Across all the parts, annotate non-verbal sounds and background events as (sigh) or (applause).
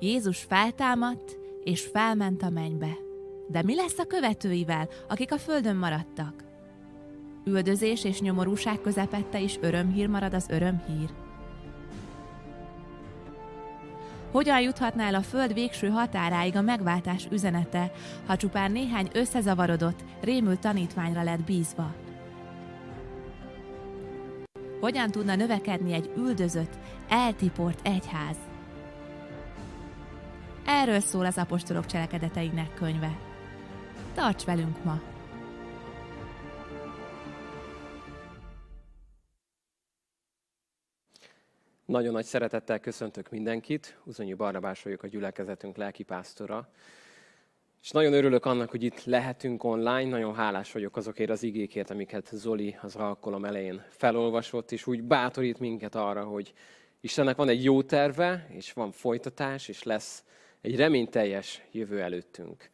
Jézus feltámadt, és felment a mennybe. De mi lesz a követőivel, akik a földön maradtak? Üldözés és nyomorúság közepette is örömhír marad az örömhír. Hogyan juthatná el a Föld végső határáig a megváltás üzenete, ha csupán néhány összezavarodott, rémült tanítványra lett bízva? Hogyan tudna növekedni egy üldözött, eltiport egyház? Erről szól az apostolok cselekedeteinek könyve. Tarts velünk ma! Nagyon nagy szeretettel köszöntök mindenkit. Uzonyi Barnabás vagyok a gyülekezetünk lelkipásztora. És nagyon örülök annak, hogy itt lehetünk online. Nagyon hálás vagyok azokért az igékért, amiket Zoli az alkalom elején felolvasott, és úgy bátorít minket arra, hogy Istennek van egy jó terve, és van folytatás, és lesz egy reményteljes jövő előttünk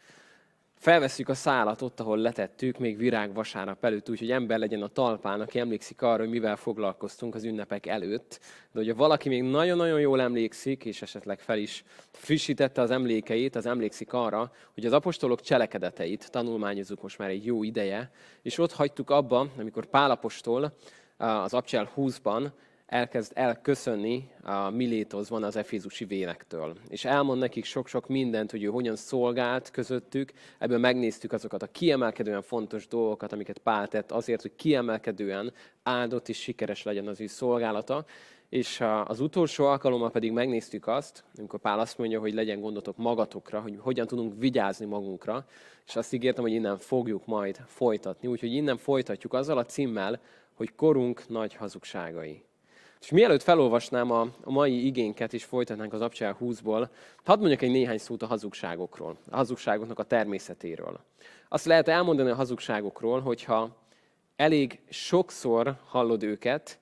felveszük a szálat ott, ahol letettük, még virág vasárnap előtt, úgyhogy ember legyen a talpán, aki emlékszik arra, hogy mivel foglalkoztunk az ünnepek előtt. De hogyha valaki még nagyon-nagyon jól emlékszik, és esetleg fel is frissítette az emlékeit, az emlékszik arra, hogy az apostolok cselekedeteit tanulmányozunk most már egy jó ideje, és ott hagytuk abba, amikor Pál apostol az Abcsel 20-ban elkezd elköszönni a Milétoszban az efézusi vénektől. És elmond nekik sok-sok mindent, hogy ő hogyan szolgált közöttük. Ebből megnéztük azokat a kiemelkedően fontos dolgokat, amiket Pál tett azért, hogy kiemelkedően áldott és sikeres legyen az ő szolgálata. És az utolsó alkalommal pedig megnéztük azt, amikor Pál azt mondja, hogy legyen gondotok magatokra, hogy hogyan tudunk vigyázni magunkra, és azt ígértem, hogy innen fogjuk majd folytatni. Úgyhogy innen folytatjuk azzal a címmel, hogy korunk nagy hazugságai. És mielőtt felolvasnám a, a mai igénket, és folytatnánk az Abcsel 20-ból, hadd mondjak egy néhány szót a hazugságokról, a hazugságoknak a természetéről. Azt lehet elmondani a hazugságokról, hogyha elég sokszor hallod őket,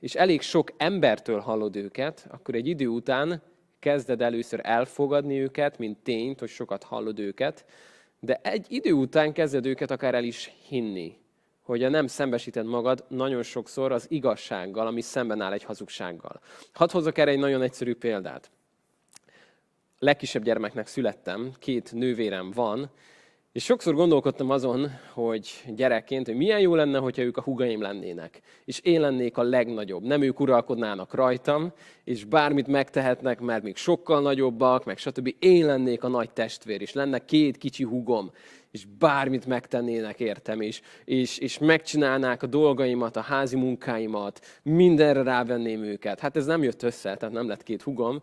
és elég sok embertől hallod őket, akkor egy idő után kezded először elfogadni őket, mint tényt, hogy sokat hallod őket, de egy idő után kezded őket akár el is hinni hogy a nem szembesíted magad nagyon sokszor az igazsággal, ami szemben áll egy hazugsággal. Hadd hozzak erre egy nagyon egyszerű példát. Legkisebb gyermeknek születtem, két nővérem van, és sokszor gondolkodtam azon, hogy gyerekként, hogy milyen jó lenne, hogyha ők a hugaim lennének. És én lennék a legnagyobb. Nem ők uralkodnának rajtam, és bármit megtehetnek, mert még sokkal nagyobbak, meg stb. Én lennék a nagy testvér, és lenne két kicsi hugom és bármit megtennének értem, és, és, és megcsinálnák a dolgaimat, a házi munkáimat, mindenre rávenném őket. Hát ez nem jött össze, tehát nem lett két hugom.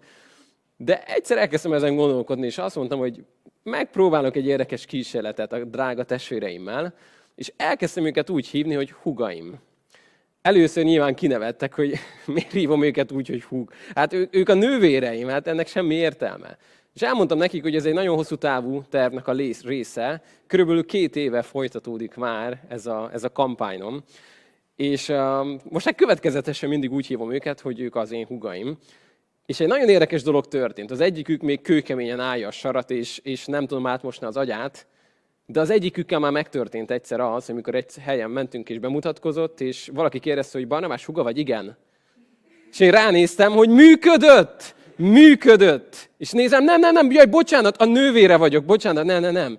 De egyszer elkezdtem ezen gondolkodni, és azt mondtam, hogy megpróbálok egy érdekes kísérletet a drága testvéreimmel, és elkezdtem őket úgy hívni, hogy hugaim. Először nyilván kinevettek, hogy (laughs) miért hívom őket úgy, hogy húg. Hát ők a nővéreim, hát ennek semmi értelme. És elmondtam nekik, hogy ez egy nagyon hosszú távú tervnek a része. Körülbelül két éve folytatódik már ez a, ez a kampányom. És uh, most egy következetesen mindig úgy hívom őket, hogy ők az én hugaim. És egy nagyon érdekes dolog történt. Az egyikük még kőkeményen állja a sarat, és, és nem tudom átmosni az agyát, de az egyikükkel már megtörtént egyszer az, amikor egy helyen mentünk és bemutatkozott, és valaki kérdezte, hogy Barnabás huga vagy igen? És én ránéztem, hogy működött! Működött. És nézem, nem, nem, nem, jaj, bocsánat, a nővére vagyok, bocsánat, nem, nem, nem.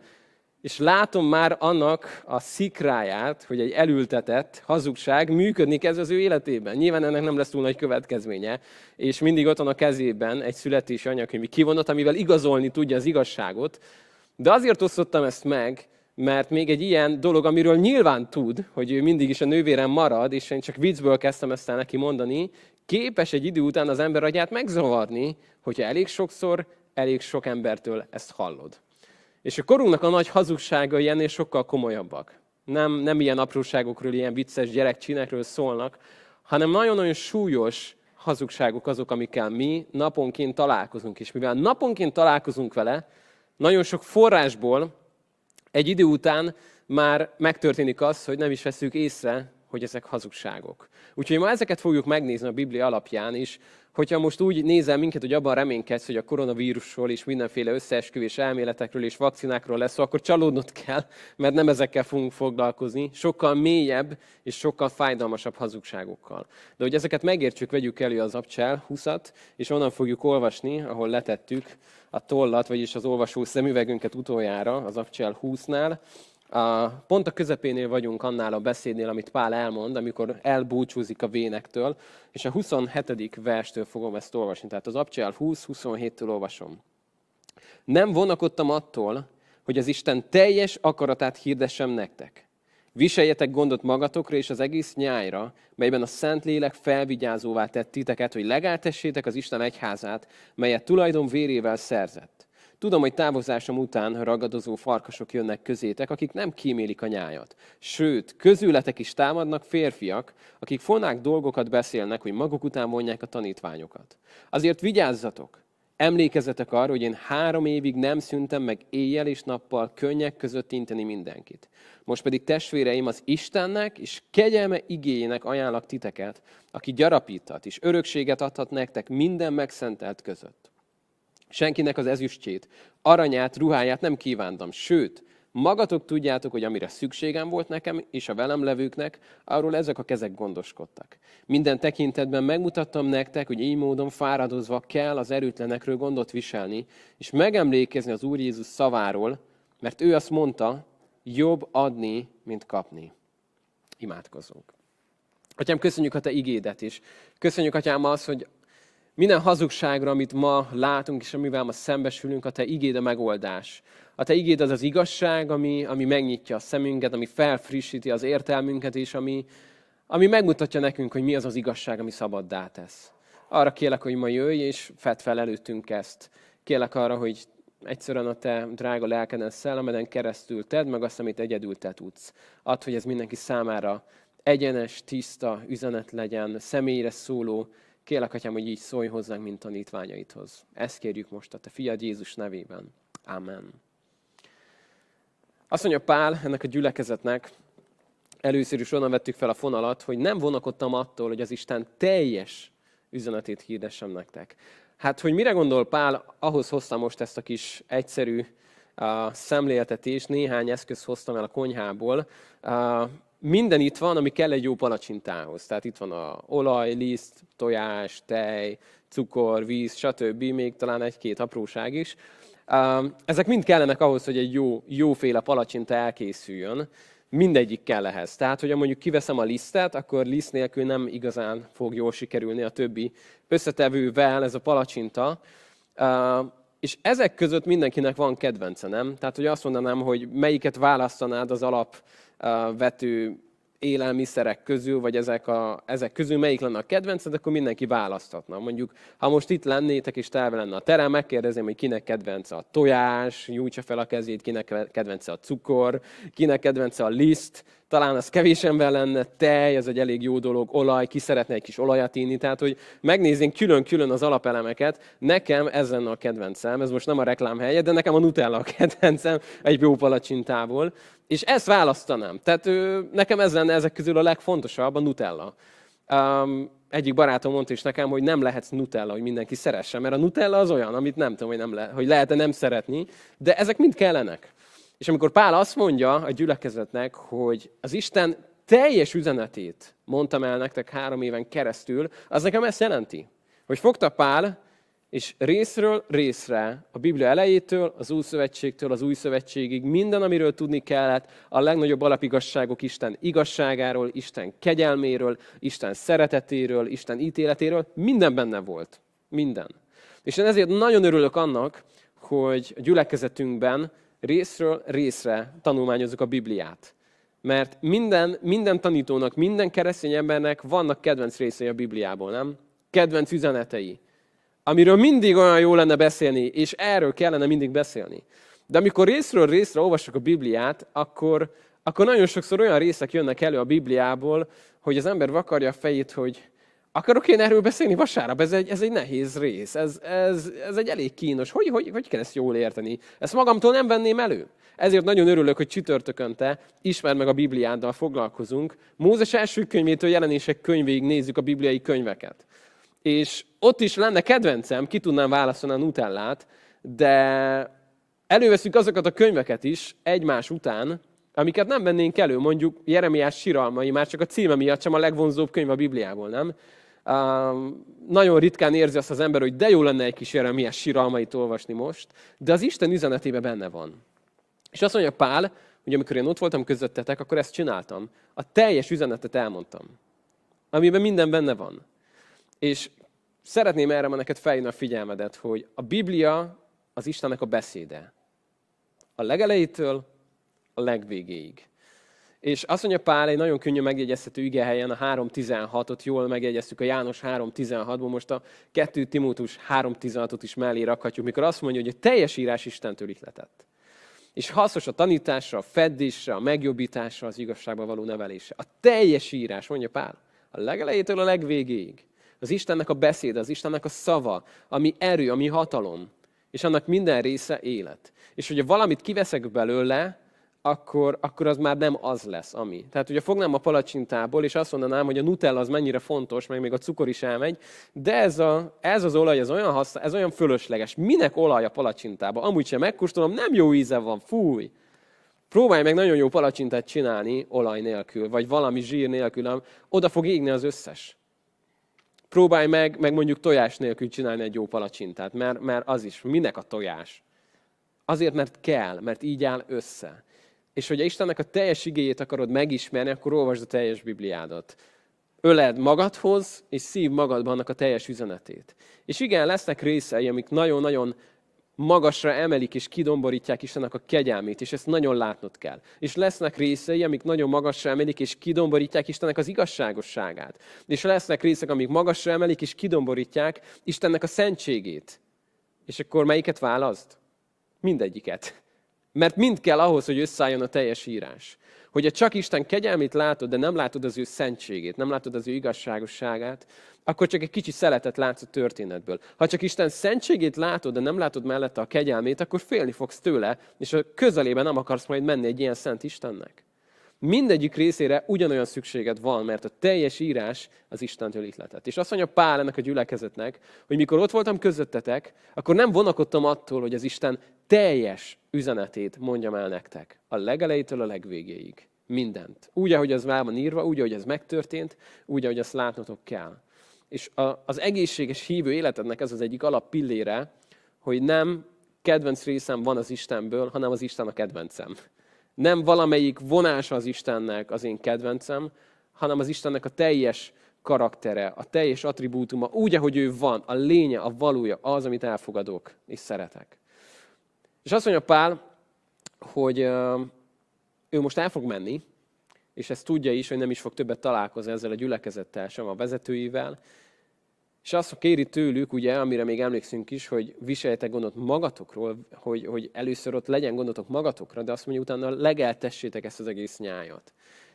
És látom már annak a szikráját, hogy egy elültetett hazugság működni kezd az ő életében. Nyilván ennek nem lesz túl nagy következménye, és mindig ott van a kezében egy születési anyakönyvi kivonat, amivel igazolni tudja az igazságot. De azért osztottam ezt meg, mert még egy ilyen dolog, amiről nyilván tud, hogy ő mindig is a nővérem marad, és én csak viccből kezdtem ezt el neki mondani, képes egy idő után az ember agyát megzavarni, hogyha elég sokszor, elég sok embertől ezt hallod. És a korunknak a nagy hazugságai ennél sokkal komolyabbak. Nem, nem ilyen apróságokról, ilyen vicces gyerekcsinekről szólnak, hanem nagyon-nagyon súlyos hazugságok azok, amikkel mi naponként találkozunk. És mivel naponként találkozunk vele, nagyon sok forrásból egy idő után már megtörténik az, hogy nem is veszük észre, hogy ezek hazugságok. Úgyhogy ma ezeket fogjuk megnézni a Biblia alapján is, hogyha most úgy nézel minket, hogy abban reménykedsz, hogy a koronavírusról és mindenféle összeesküvés elméletekről és vakcinákról lesz, akkor csalódnod kell, mert nem ezekkel fogunk foglalkozni, sokkal mélyebb és sokkal fájdalmasabb hazugságokkal. De hogy ezeket megértsük, vegyük elő az abcsel 20-at, és onnan fogjuk olvasni, ahol letettük a tollat, vagyis az olvasó szemüvegünket utoljára, az abcsel 20-nál, a, pont a közepénél vagyunk annál a beszédnél, amit Pál elmond, amikor elbúcsúzik a vénektől, és a 27. verstől fogom ezt olvasni. Tehát az Abcsel 20-27-től olvasom. Nem vonakodtam attól, hogy az Isten teljes akaratát hirdessem nektek. Viseljetek gondot magatokra és az egész nyájra, melyben a Szentlélek felvigyázóvá tett titeket, hogy legáltessétek az Isten egyházát, melyet tulajdon vérével szerzett. Tudom, hogy távozásom után ragadozó farkasok jönnek közétek, akik nem kímélik a nyájat. Sőt, közületek is támadnak férfiak, akik fonák dolgokat beszélnek, hogy maguk után vonják a tanítványokat. Azért vigyázzatok! Emlékezzetek arra, hogy én három évig nem szüntem meg éjjel és nappal könnyek között inteni mindenkit. Most pedig testvéreim az Istennek és kegyelme igényének ajánlak titeket, aki gyarapítat és örökséget adhat nektek minden megszentelt között. Senkinek az ezüstjét, aranyát, ruháját nem kívántam. Sőt, magatok tudjátok, hogy amire szükségem volt nekem és a velem levőknek, arról ezek a kezek gondoskodtak. Minden tekintetben megmutattam nektek, hogy így módon fáradozva kell az erőtlenekről gondot viselni, és megemlékezni az Úr Jézus szaváról, mert ő azt mondta, jobb adni, mint kapni. Imádkozunk. Atyám, köszönjük a Te igédet is. Köszönjük, Atyám, az, hogy minden hazugságra, amit ma látunk, és amivel ma szembesülünk, a Te igéd a megoldás. A Te igéd az az igazság, ami, ami megnyitja a szemünket, ami felfrissíti az értelmünket, és ami, ami megmutatja nekünk, hogy mi az az igazság, ami szabaddá tesz. Arra kérlek, hogy ma jöjj, és fedd fel előttünk ezt. Kérlek arra, hogy egyszerűen a te drága lelkeden, szellemeden keresztül tedd meg azt, amit egyedül te tudsz. Add, hogy ez mindenki számára egyenes, tiszta üzenet legyen, személyre szóló, Kérlek, Atyám, hogy így szólj hozzánk, mint tanítványaidhoz. Ezt kérjük most a Te fiad Jézus nevében. Amen. Azt mondja Pál ennek a gyülekezetnek, először is onnan vettük fel a fonalat, hogy nem vonakodtam attól, hogy az Isten teljes üzenetét hirdessem nektek. Hát, hogy mire gondol Pál, ahhoz hoztam most ezt a kis egyszerű uh, szemléletet és néhány eszköz hoztam el a konyhából. Uh, minden itt van, ami kell egy jó palacsintához. Tehát itt van a olaj, liszt, tojás, tej, cukor, víz, stb. Még talán egy-két apróság is. Ezek mind kellenek ahhoz, hogy egy jó, jóféle palacsinta elkészüljön. Mindegyik kell ehhez. Tehát, hogyha mondjuk kiveszem a lisztet, akkor liszt nélkül nem igazán fog jól sikerülni a többi összetevővel ez a palacsinta. És ezek között mindenkinek van kedvence, nem? Tehát, hogy azt mondanám, hogy melyiket választanád az alapvető élelmiszerek közül, vagy ezek, a, ezek közül melyik lenne a kedvenced, akkor mindenki választhatna. Mondjuk, ha most itt lennétek, és távol lenne a terem, megkérdezném, hogy kinek kedvence a tojás, nyújtsa fel a kezét, kinek kedvence a cukor, kinek kedvence a liszt, talán az kevés ember lenne, tej, ez egy elég jó dolog, olaj, ki szeretne egy kis olajat inni, tehát hogy megnézzünk külön-külön az alapelemeket, nekem ez lenne a kedvencem, ez most nem a reklám helye, de nekem a Nutella a kedvencem egy jó palacsintából, és ezt választanám. Tehát nekem ez lenne ezek közül a legfontosabb, a Nutella. Um, egyik barátom mondta is nekem, hogy nem lehetsz Nutella, hogy mindenki szeresse, mert a Nutella az olyan, amit nem tudom, hogy, nem le, hogy lehet-e nem szeretni, de ezek mind kellenek. És amikor Pál azt mondja a gyülekezetnek, hogy az Isten teljes üzenetét mondtam el nektek három éven keresztül, az nekem ezt jelenti. Hogy fogta Pál, és részről részre, a Biblia elejétől, az Új Szövetségtől, az Új Szövetségig, minden, amiről tudni kellett, a legnagyobb alapigazságok Isten igazságáról, Isten kegyelméről, Isten szeretetéről, Isten ítéletéről, minden benne volt. Minden. És én ezért nagyon örülök annak, hogy a gyülekezetünkben részről részre tanulmányozzuk a Bibliát. Mert minden, minden tanítónak, minden keresztény embernek vannak kedvenc részei a Bibliából, nem? Kedvenc üzenetei. Amiről mindig olyan jó lenne beszélni, és erről kellene mindig beszélni. De amikor részről részre olvassuk a Bibliát, akkor, akkor nagyon sokszor olyan részek jönnek elő a Bibliából, hogy az ember vakarja a fejét, hogy Akarok én erről beszélni vasárnap? Ez egy, ez egy nehéz rész. Ez, ez, ez egy elég kínos. Hogy, hogy, hogy kell ezt jól érteni? Ezt magamtól nem venném elő. Ezért nagyon örülök, hogy csütörtökön te ismerd meg a Bibliáddal foglalkozunk. Mózes első könyvétől jelenések könyvéig nézzük a bibliai könyveket. És ott is lenne kedvencem, ki tudnám válaszolni a Nutellát, de előveszünk azokat a könyveket is egymás után, amiket nem vennénk elő, mondjuk Jeremiás siralmai, már csak a címe miatt sem a legvonzóbb könyv a Bibliából, nem? Nagyon ritkán érzi azt az ember, hogy de jó lenne egy kis Jeremiás siralmait olvasni most, de az Isten üzenetében benne van. És azt mondja Pál, hogy amikor én ott voltam közöttetek, akkor ezt csináltam. A teljes üzenetet elmondtam, amiben minden benne van. És szeretném erre ma neked felhívni a figyelmedet, hogy a Biblia az Istennek a beszéde. A legelejétől a legvégéig. És azt mondja Pál egy nagyon könnyű megjegyezhető igehelyen, a 3.16-ot jól megjegyeztük a János 3.16-ból, most a 2 Timótus 3.16-ot is mellé rakhatjuk, mikor azt mondja, hogy a teljes írás Istentől ihletett. És hasznos a tanításra, a feddésre, a megjobbításra, az igazságban való nevelése. A teljes írás, mondja Pál, a legelejétől a legvégéig. Az Istennek a beszéd, az Istennek a szava, ami erő, ami hatalom, és annak minden része élet. És hogyha valamit kiveszek belőle, akkor, akkor az már nem az lesz, ami. Tehát ugye fognám a palacsintából, és azt mondanám, hogy a Nutella az mennyire fontos, meg még a cukor is elmegy, de ez, a, ez az olaj, ez olyan, haszna, ez olyan fölösleges. Minek olaj a palacsintába? Amúgy sem megkóstolom, nem jó íze van, fúj! Próbálj meg nagyon jó palacsintát csinálni olaj nélkül, vagy valami zsír nélkül, oda fog égni az összes. Próbálj meg, meg mondjuk tojás nélkül csinálni egy jó palacsintát, mert, mert az is. Minek a tojás? Azért, mert kell, mert így áll össze. És hogyha Istennek a teljes igéjét akarod megismerni, akkor olvasd a teljes Bibliádat. Öled magadhoz, és szív magadban annak a teljes üzenetét. És igen, lesznek részei, amik nagyon-nagyon magasra emelik és kidomborítják Istennek a kegyelmét, és ezt nagyon látnod kell. És lesznek részei, amik nagyon magasra emelik és kidomborítják Istennek az igazságosságát. És lesznek részek, amik magasra emelik és kidomborítják Istennek a szentségét. És akkor melyiket választ? Mindegyiket. Mert mind kell ahhoz, hogy összeálljon a teljes írás. Hogyha csak Isten kegyelmét látod, de nem látod az ő szentségét, nem látod az ő igazságosságát, akkor csak egy kicsi szeletet látsz a történetből. Ha csak Isten szentségét látod, de nem látod mellette a kegyelmét, akkor félni fogsz tőle, és a közelében nem akarsz majd menni egy ilyen szent Istennek. Mindegyik részére ugyanolyan szükséged van, mert a teljes írás az Istentől ihletett. És azt mondja Pál ennek a gyülekezetnek, hogy mikor ott voltam közöttetek, akkor nem vonakodtam attól, hogy az Isten teljes üzenetét mondjam el nektek. A legelejétől a legvégéig. Mindent. Úgy, ahogy az már van írva, úgy, ahogy ez megtörtént, úgy, ahogy azt látnotok kell. És a, az egészséges hívő életednek ez az egyik alap pillére, hogy nem kedvenc részem van az Istenből, hanem az Isten a kedvencem. Nem valamelyik vonása az Istennek az én kedvencem, hanem az Istennek a teljes karaktere, a teljes attribútuma, úgy, ahogy ő van, a lénye, a valója, az, amit elfogadok és szeretek. És azt mondja Pál, hogy ő most el fog menni, és ezt tudja is, hogy nem is fog többet találkozni ezzel a gyülekezettel, sem a vezetőivel, és azt kéri tőlük, ugye, amire még emlékszünk is, hogy viseljetek gondot magatokról, hogy, hogy először ott legyen gondotok magatokra, de azt mondja, utána legeltessétek ezt az egész nyájat.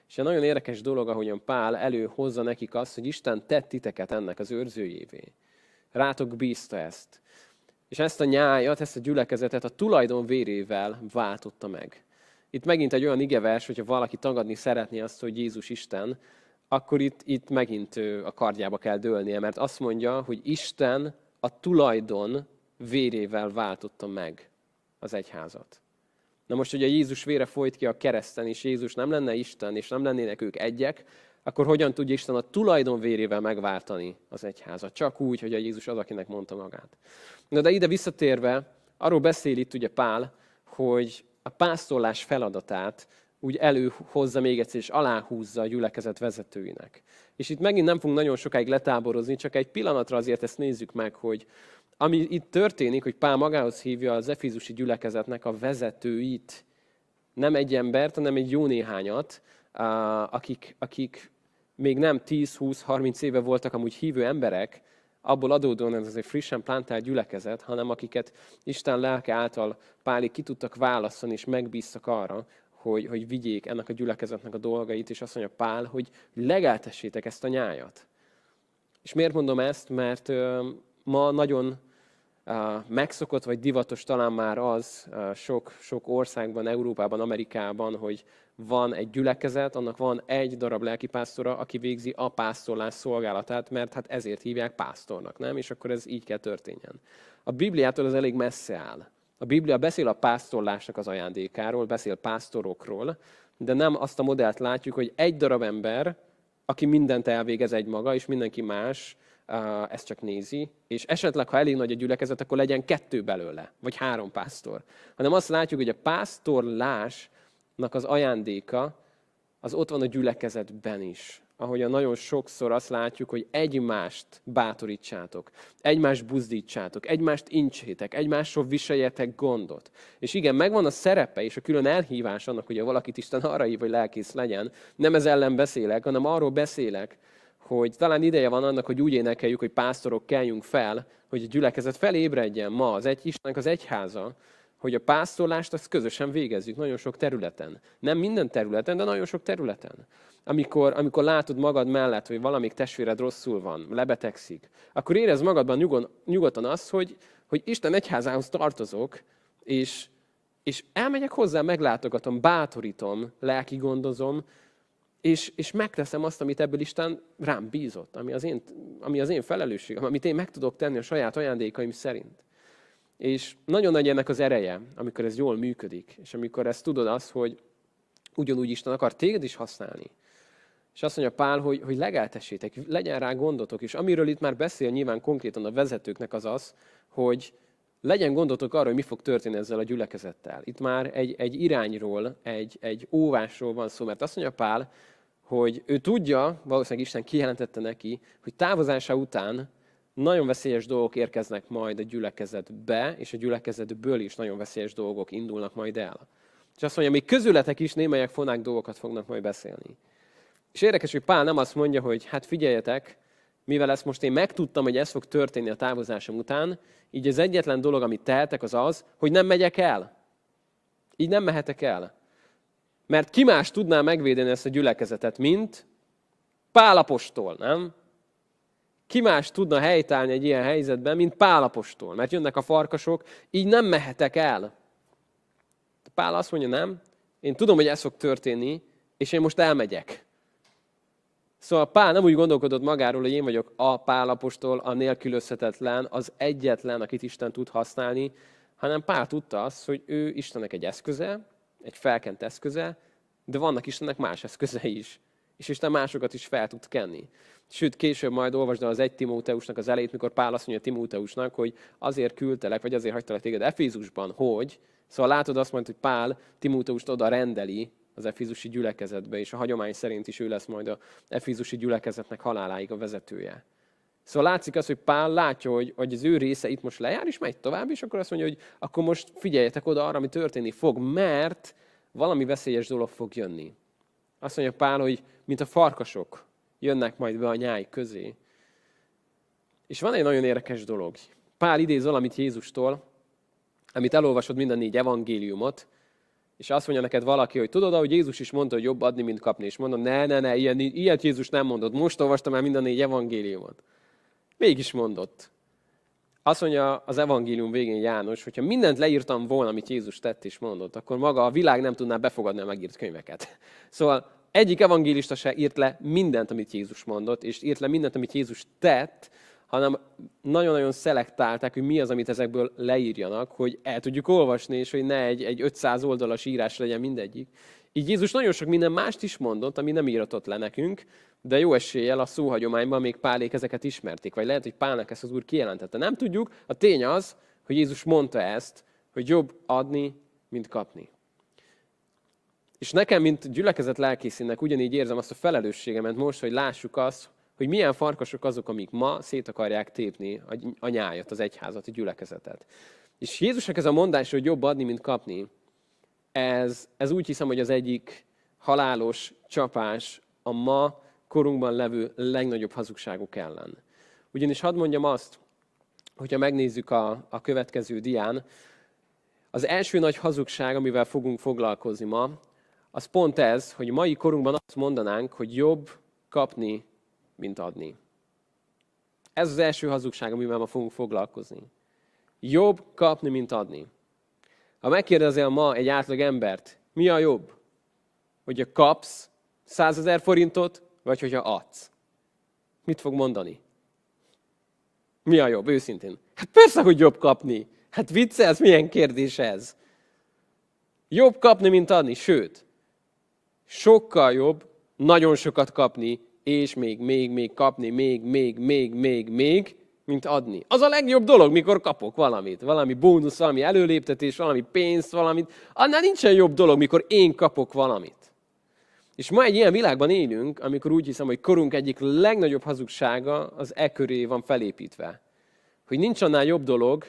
És egy nagyon érdekes dolog, ahogyan Pál előhozza nekik azt, hogy Isten tett titeket ennek az őrzőjévé. Rátok bízta ezt. És ezt a nyájat, ezt a gyülekezetet a tulajdon vérével váltotta meg. Itt megint egy olyan igevers, hogyha valaki tagadni szeretné azt, hogy Jézus Isten, akkor itt, itt megint a kardjába kell dőlnie, mert azt mondja, hogy Isten a tulajdon vérével váltotta meg az egyházat. Na most, hogyha Jézus vére folyt ki a kereszten, és Jézus nem lenne Isten, és nem lennének ők egyek, akkor hogyan tudja Isten a tulajdon vérével megváltani az egyházat? Csak úgy, hogy a Jézus az, akinek mondta magát. Na de ide visszatérve, arról beszél itt ugye Pál, hogy a pásztorlás feladatát úgy előhozza még egyszer, és aláhúzza a gyülekezet vezetőinek. És itt megint nem fogunk nagyon sokáig letáborozni, csak egy pillanatra azért ezt nézzük meg, hogy ami itt történik, hogy Pál magához hívja az Efizusi gyülekezetnek a vezetőit, nem egy embert, hanem egy jó néhányat, akik, akik még nem 10-20-30 éve voltak amúgy hívő emberek, abból adódóan ez egy frissen plantált gyülekezet, hanem akiket Isten lelke által Páli ki tudtak választani, és megbíztak arra, hogy, hogy vigyék ennek a gyülekezetnek a dolgait, és azt mondja Pál, hogy legeltessétek ezt a nyájat. És miért mondom ezt? Mert ma nagyon megszokott vagy divatos talán már az sok, sok országban, Európában, Amerikában, hogy van egy gyülekezet, annak van egy darab lelkipásztora, aki végzi a pásztorlás szolgálatát, mert hát ezért hívják pásztornak, nem? És akkor ez így kell történjen. A Bibliától ez elég messze áll. A Biblia beszél a pásztorlásnak az ajándékáról, beszél pásztorokról, de nem azt a modellt látjuk, hogy egy darab ember, aki mindent elvégez egy maga, és mindenki más ezt csak nézi, és esetleg, ha elég nagy a gyülekezet, akkor legyen kettő belőle, vagy három pásztor. Hanem azt látjuk, hogy a pásztorlásnak az ajándéka, az ott van a gyülekezetben is ahogyan nagyon sokszor azt látjuk, hogy egymást bátorítsátok, egymást buzdítsátok, egymást incsétek, egymásról viseljetek gondot. És igen, megvan a szerepe és a külön elhívás annak, hogy valakit Isten arra hív, hogy lelkész legyen. Nem ez ellen beszélek, hanem arról beszélek, hogy talán ideje van annak, hogy úgy énekeljük, hogy pásztorok keljünk fel, hogy a gyülekezet felébredjen ma az egy, Istennek az egyháza, hogy a pásztorlást azt közösen végezzük nagyon sok területen. Nem minden területen, de nagyon sok területen. Amikor, amikor látod magad mellett, hogy valamik testvéred rosszul van, lebetegszik, akkor érez magadban nyugon, nyugodtan azt, hogy, hogy Isten egyházához tartozok, és, és elmegyek hozzá, meglátogatom, bátorítom, lelki gondozom, és, és megteszem azt, amit ebből Isten rám bízott, ami az, én, ami az én felelősségem, amit én meg tudok tenni a saját ajándékaim szerint. És nagyon nagy ennek az ereje, amikor ez jól működik, és amikor ezt tudod az, hogy ugyanúgy Isten akar téged is használni. És azt mondja Pál, hogy, hogy legeltessétek, legyen rá gondotok, és amiről itt már beszél nyilván konkrétan a vezetőknek az az, hogy legyen gondotok arra, hogy mi fog történni ezzel a gyülekezettel. Itt már egy, egy irányról, egy, egy óvásról van szó, mert azt mondja Pál, hogy ő tudja, valószínűleg Isten kijelentette neki, hogy távozása után nagyon veszélyes dolgok érkeznek majd a gyülekezetbe, és a gyülekezetből is nagyon veszélyes dolgok indulnak majd el. És azt mondja, még közületek is némelyek fonák dolgokat fognak majd beszélni. És érdekes, hogy Pál nem azt mondja, hogy hát figyeljetek, mivel ezt most én megtudtam, hogy ez fog történni a távozásom után, így az egyetlen dolog, amit tehetek, az az, hogy nem megyek el. Így nem mehetek el. Mert ki más tudná megvédeni ezt a gyülekezetet, mint Pálapostól, nem? Ki más tudna helytállni egy ilyen helyzetben, mint Pálapostól? Mert jönnek a farkasok, így nem mehetek el. Pál azt mondja, nem, én tudom, hogy ez fog történni, és én most elmegyek. Szóval Pál nem úgy gondolkodott magáról, hogy én vagyok a Pálapostól, a nélkülözhetetlen, az egyetlen, akit Isten tud használni, hanem Pál tudta azt, hogy ő Istennek egy eszköze, egy felkent eszköze, de vannak Istennek más eszközei is. És Isten másokat is fel tud kenni. Sőt, később majd olvasd el az egy Timóteusnak az elét, mikor Pál azt mondja Timóteusnak, hogy azért küldtelek, vagy azért hagytalak téged Efézusban, hogy, szóval látod azt mondja, hogy Pál Timóteust oda rendeli, az efizusi gyülekezetbe, és a hagyomány szerint is ő lesz majd a efizusi gyülekezetnek haláláig a vezetője. Szóval látszik az, hogy Pál látja, hogy, hogy az ő része itt most lejár, és megy tovább, és akkor azt mondja, hogy akkor most figyeljetek oda arra, ami történni fog, mert valami veszélyes dolog fog jönni. Azt mondja Pál, hogy mint a farkasok jönnek majd be a nyáj közé. És van egy nagyon érdekes dolog. Pál idéz valamit Jézustól, amit elolvasod minden négy evangéliumot, és azt mondja neked valaki, hogy tudod, hogy Jézus is mondta, hogy jobb adni, mint kapni. És mondom, ne, ne, ne, ilyen, ilyet Jézus nem mondott. Most olvastam el minden négy evangéliumot. Mégis mondott. Azt mondja az evangélium végén János, hogyha mindent leírtam volna, amit Jézus tett és mondott, akkor maga a világ nem tudná befogadni a megírt könyveket. (laughs) Szóval egyik evangélista se írt le mindent, amit Jézus mondott, és írt le mindent, amit Jézus tett, hanem nagyon-nagyon szelektálták, hogy mi az, amit ezekből leírjanak, hogy el tudjuk olvasni, és hogy ne egy, egy 500 oldalas írás legyen mindegyik. Így Jézus nagyon sok minden mást is mondott, ami nem íratott le nekünk, de jó eséllyel a szóhagyományban még Pálék ezeket ismerték, vagy lehet, hogy Pálnak ezt az úr kijelentette. Nem tudjuk, a tény az, hogy Jézus mondta ezt, hogy jobb adni, mint kapni. És nekem, mint gyülekezet lelkészének ugyanígy érzem azt a felelősségemet most, hogy lássuk azt, hogy milyen farkasok azok, amik ma szét akarják tépni a nyájat, az egyházat, a gyülekezetet. És Jézusnak ez a mondás, hogy jobb adni, mint kapni, ez, ez úgy hiszem, hogy az egyik halálos csapás a ma korunkban levő legnagyobb hazugságok ellen. Ugyanis hadd mondjam azt, hogyha megnézzük a, a következő dián, az első nagy hazugság, amivel fogunk foglalkozni ma, az pont ez, hogy mai korunkban azt mondanánk, hogy jobb kapni, mint adni. Ez az első hazugság, amivel ma fogunk foglalkozni. Jobb kapni, mint adni. Ha megkérdezel ma egy átlag embert, mi a jobb? Hogyha kapsz 100 ezer forintot, vagy hogyha adsz? Mit fog mondani? Mi a jobb, őszintén? Hát persze, hogy jobb kapni. Hát viccelsz, milyen kérdés ez? Jobb kapni, mint adni, sőt, sokkal jobb nagyon sokat kapni, és még, még, még kapni, még, még, még, még, még, mint adni. Az a legjobb dolog, mikor kapok valamit, valami bónusz, valami előléptetés, valami pénzt, valamit. Annál nincsen jobb dolog, mikor én kapok valamit. És ma egy ilyen világban élünk, amikor úgy hiszem, hogy korunk egyik legnagyobb hazugsága az e köré van felépítve. Hogy nincs annál jobb dolog,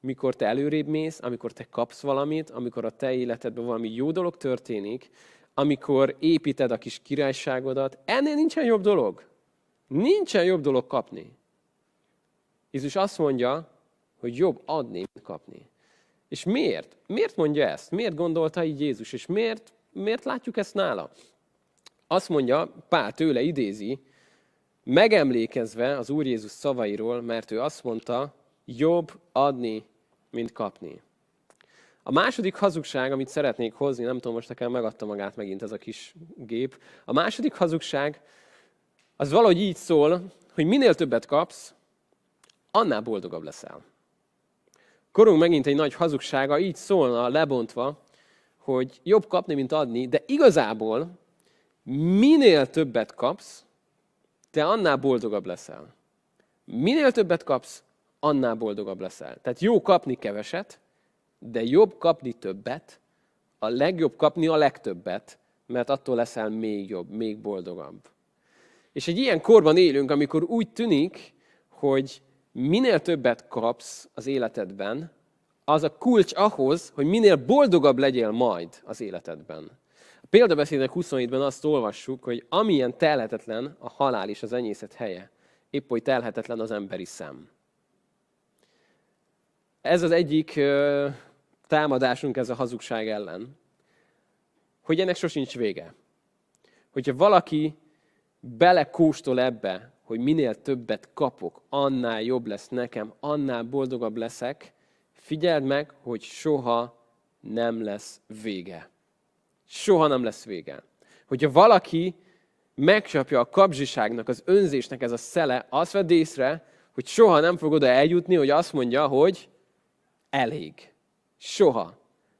mikor te előrébb mész, amikor te kapsz valamit, amikor a te életedben valami jó dolog történik, amikor építed a kis királyságodat, ennél nincsen jobb dolog. Nincsen jobb dolog kapni. Jézus azt mondja, hogy jobb adni, mint kapni. És miért? Miért mondja ezt? Miért gondolta így Jézus? És miért, miért látjuk ezt nála? Azt mondja, Pál tőle idézi, megemlékezve az Úr Jézus szavairól, mert ő azt mondta, jobb adni, mint kapni. A második hazugság, amit szeretnék hozni, nem tudom, most nekem megadta magát megint ez a kis gép. A második hazugság, az valahogy így szól, hogy minél többet kapsz, annál boldogabb leszel. Korunk megint egy nagy hazugsága így szólna lebontva, hogy jobb kapni, mint adni, de igazából minél többet kapsz, te annál boldogabb leszel. Minél többet kapsz, annál boldogabb leszel. Tehát jó kapni keveset, de jobb kapni többet, a legjobb kapni a legtöbbet, mert attól leszel még jobb, még boldogabb. És egy ilyen korban élünk, amikor úgy tűnik, hogy minél többet kapsz az életedben, az a kulcs ahhoz, hogy minél boldogabb legyél majd az életedben. A példabeszédek 27-ben azt olvassuk, hogy amilyen telhetetlen a halál és az enyészet helye, épp hogy telhetetlen az emberi szem. Ez az egyik támadásunk ez a hazugság ellen. Hogy ennek sosincs vége. Hogyha valaki belekóstol ebbe, hogy minél többet kapok, annál jobb lesz nekem, annál boldogabb leszek, figyeld meg, hogy soha nem lesz vége. Soha nem lesz vége. Hogyha valaki megcsapja a kapzsiságnak, az önzésnek ez a szele, azt vedd észre, hogy soha nem fog oda eljutni, hogy azt mondja, hogy elég. Soha.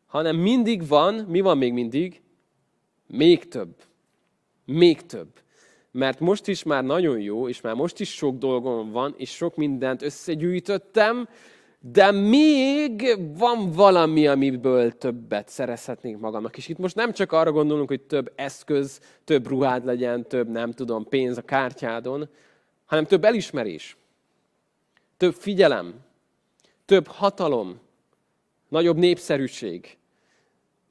Hanem mindig van, mi van még mindig? Még több. Még több. Mert most is már nagyon jó, és már most is sok dolgom van, és sok mindent összegyűjtöttem, de még van valami, amiből többet szerezhetnék magamnak. És itt most nem csak arra gondolunk, hogy több eszköz, több ruhád legyen, több, nem tudom, pénz a kártyádon, hanem több elismerés, több figyelem, több hatalom, nagyobb népszerűség,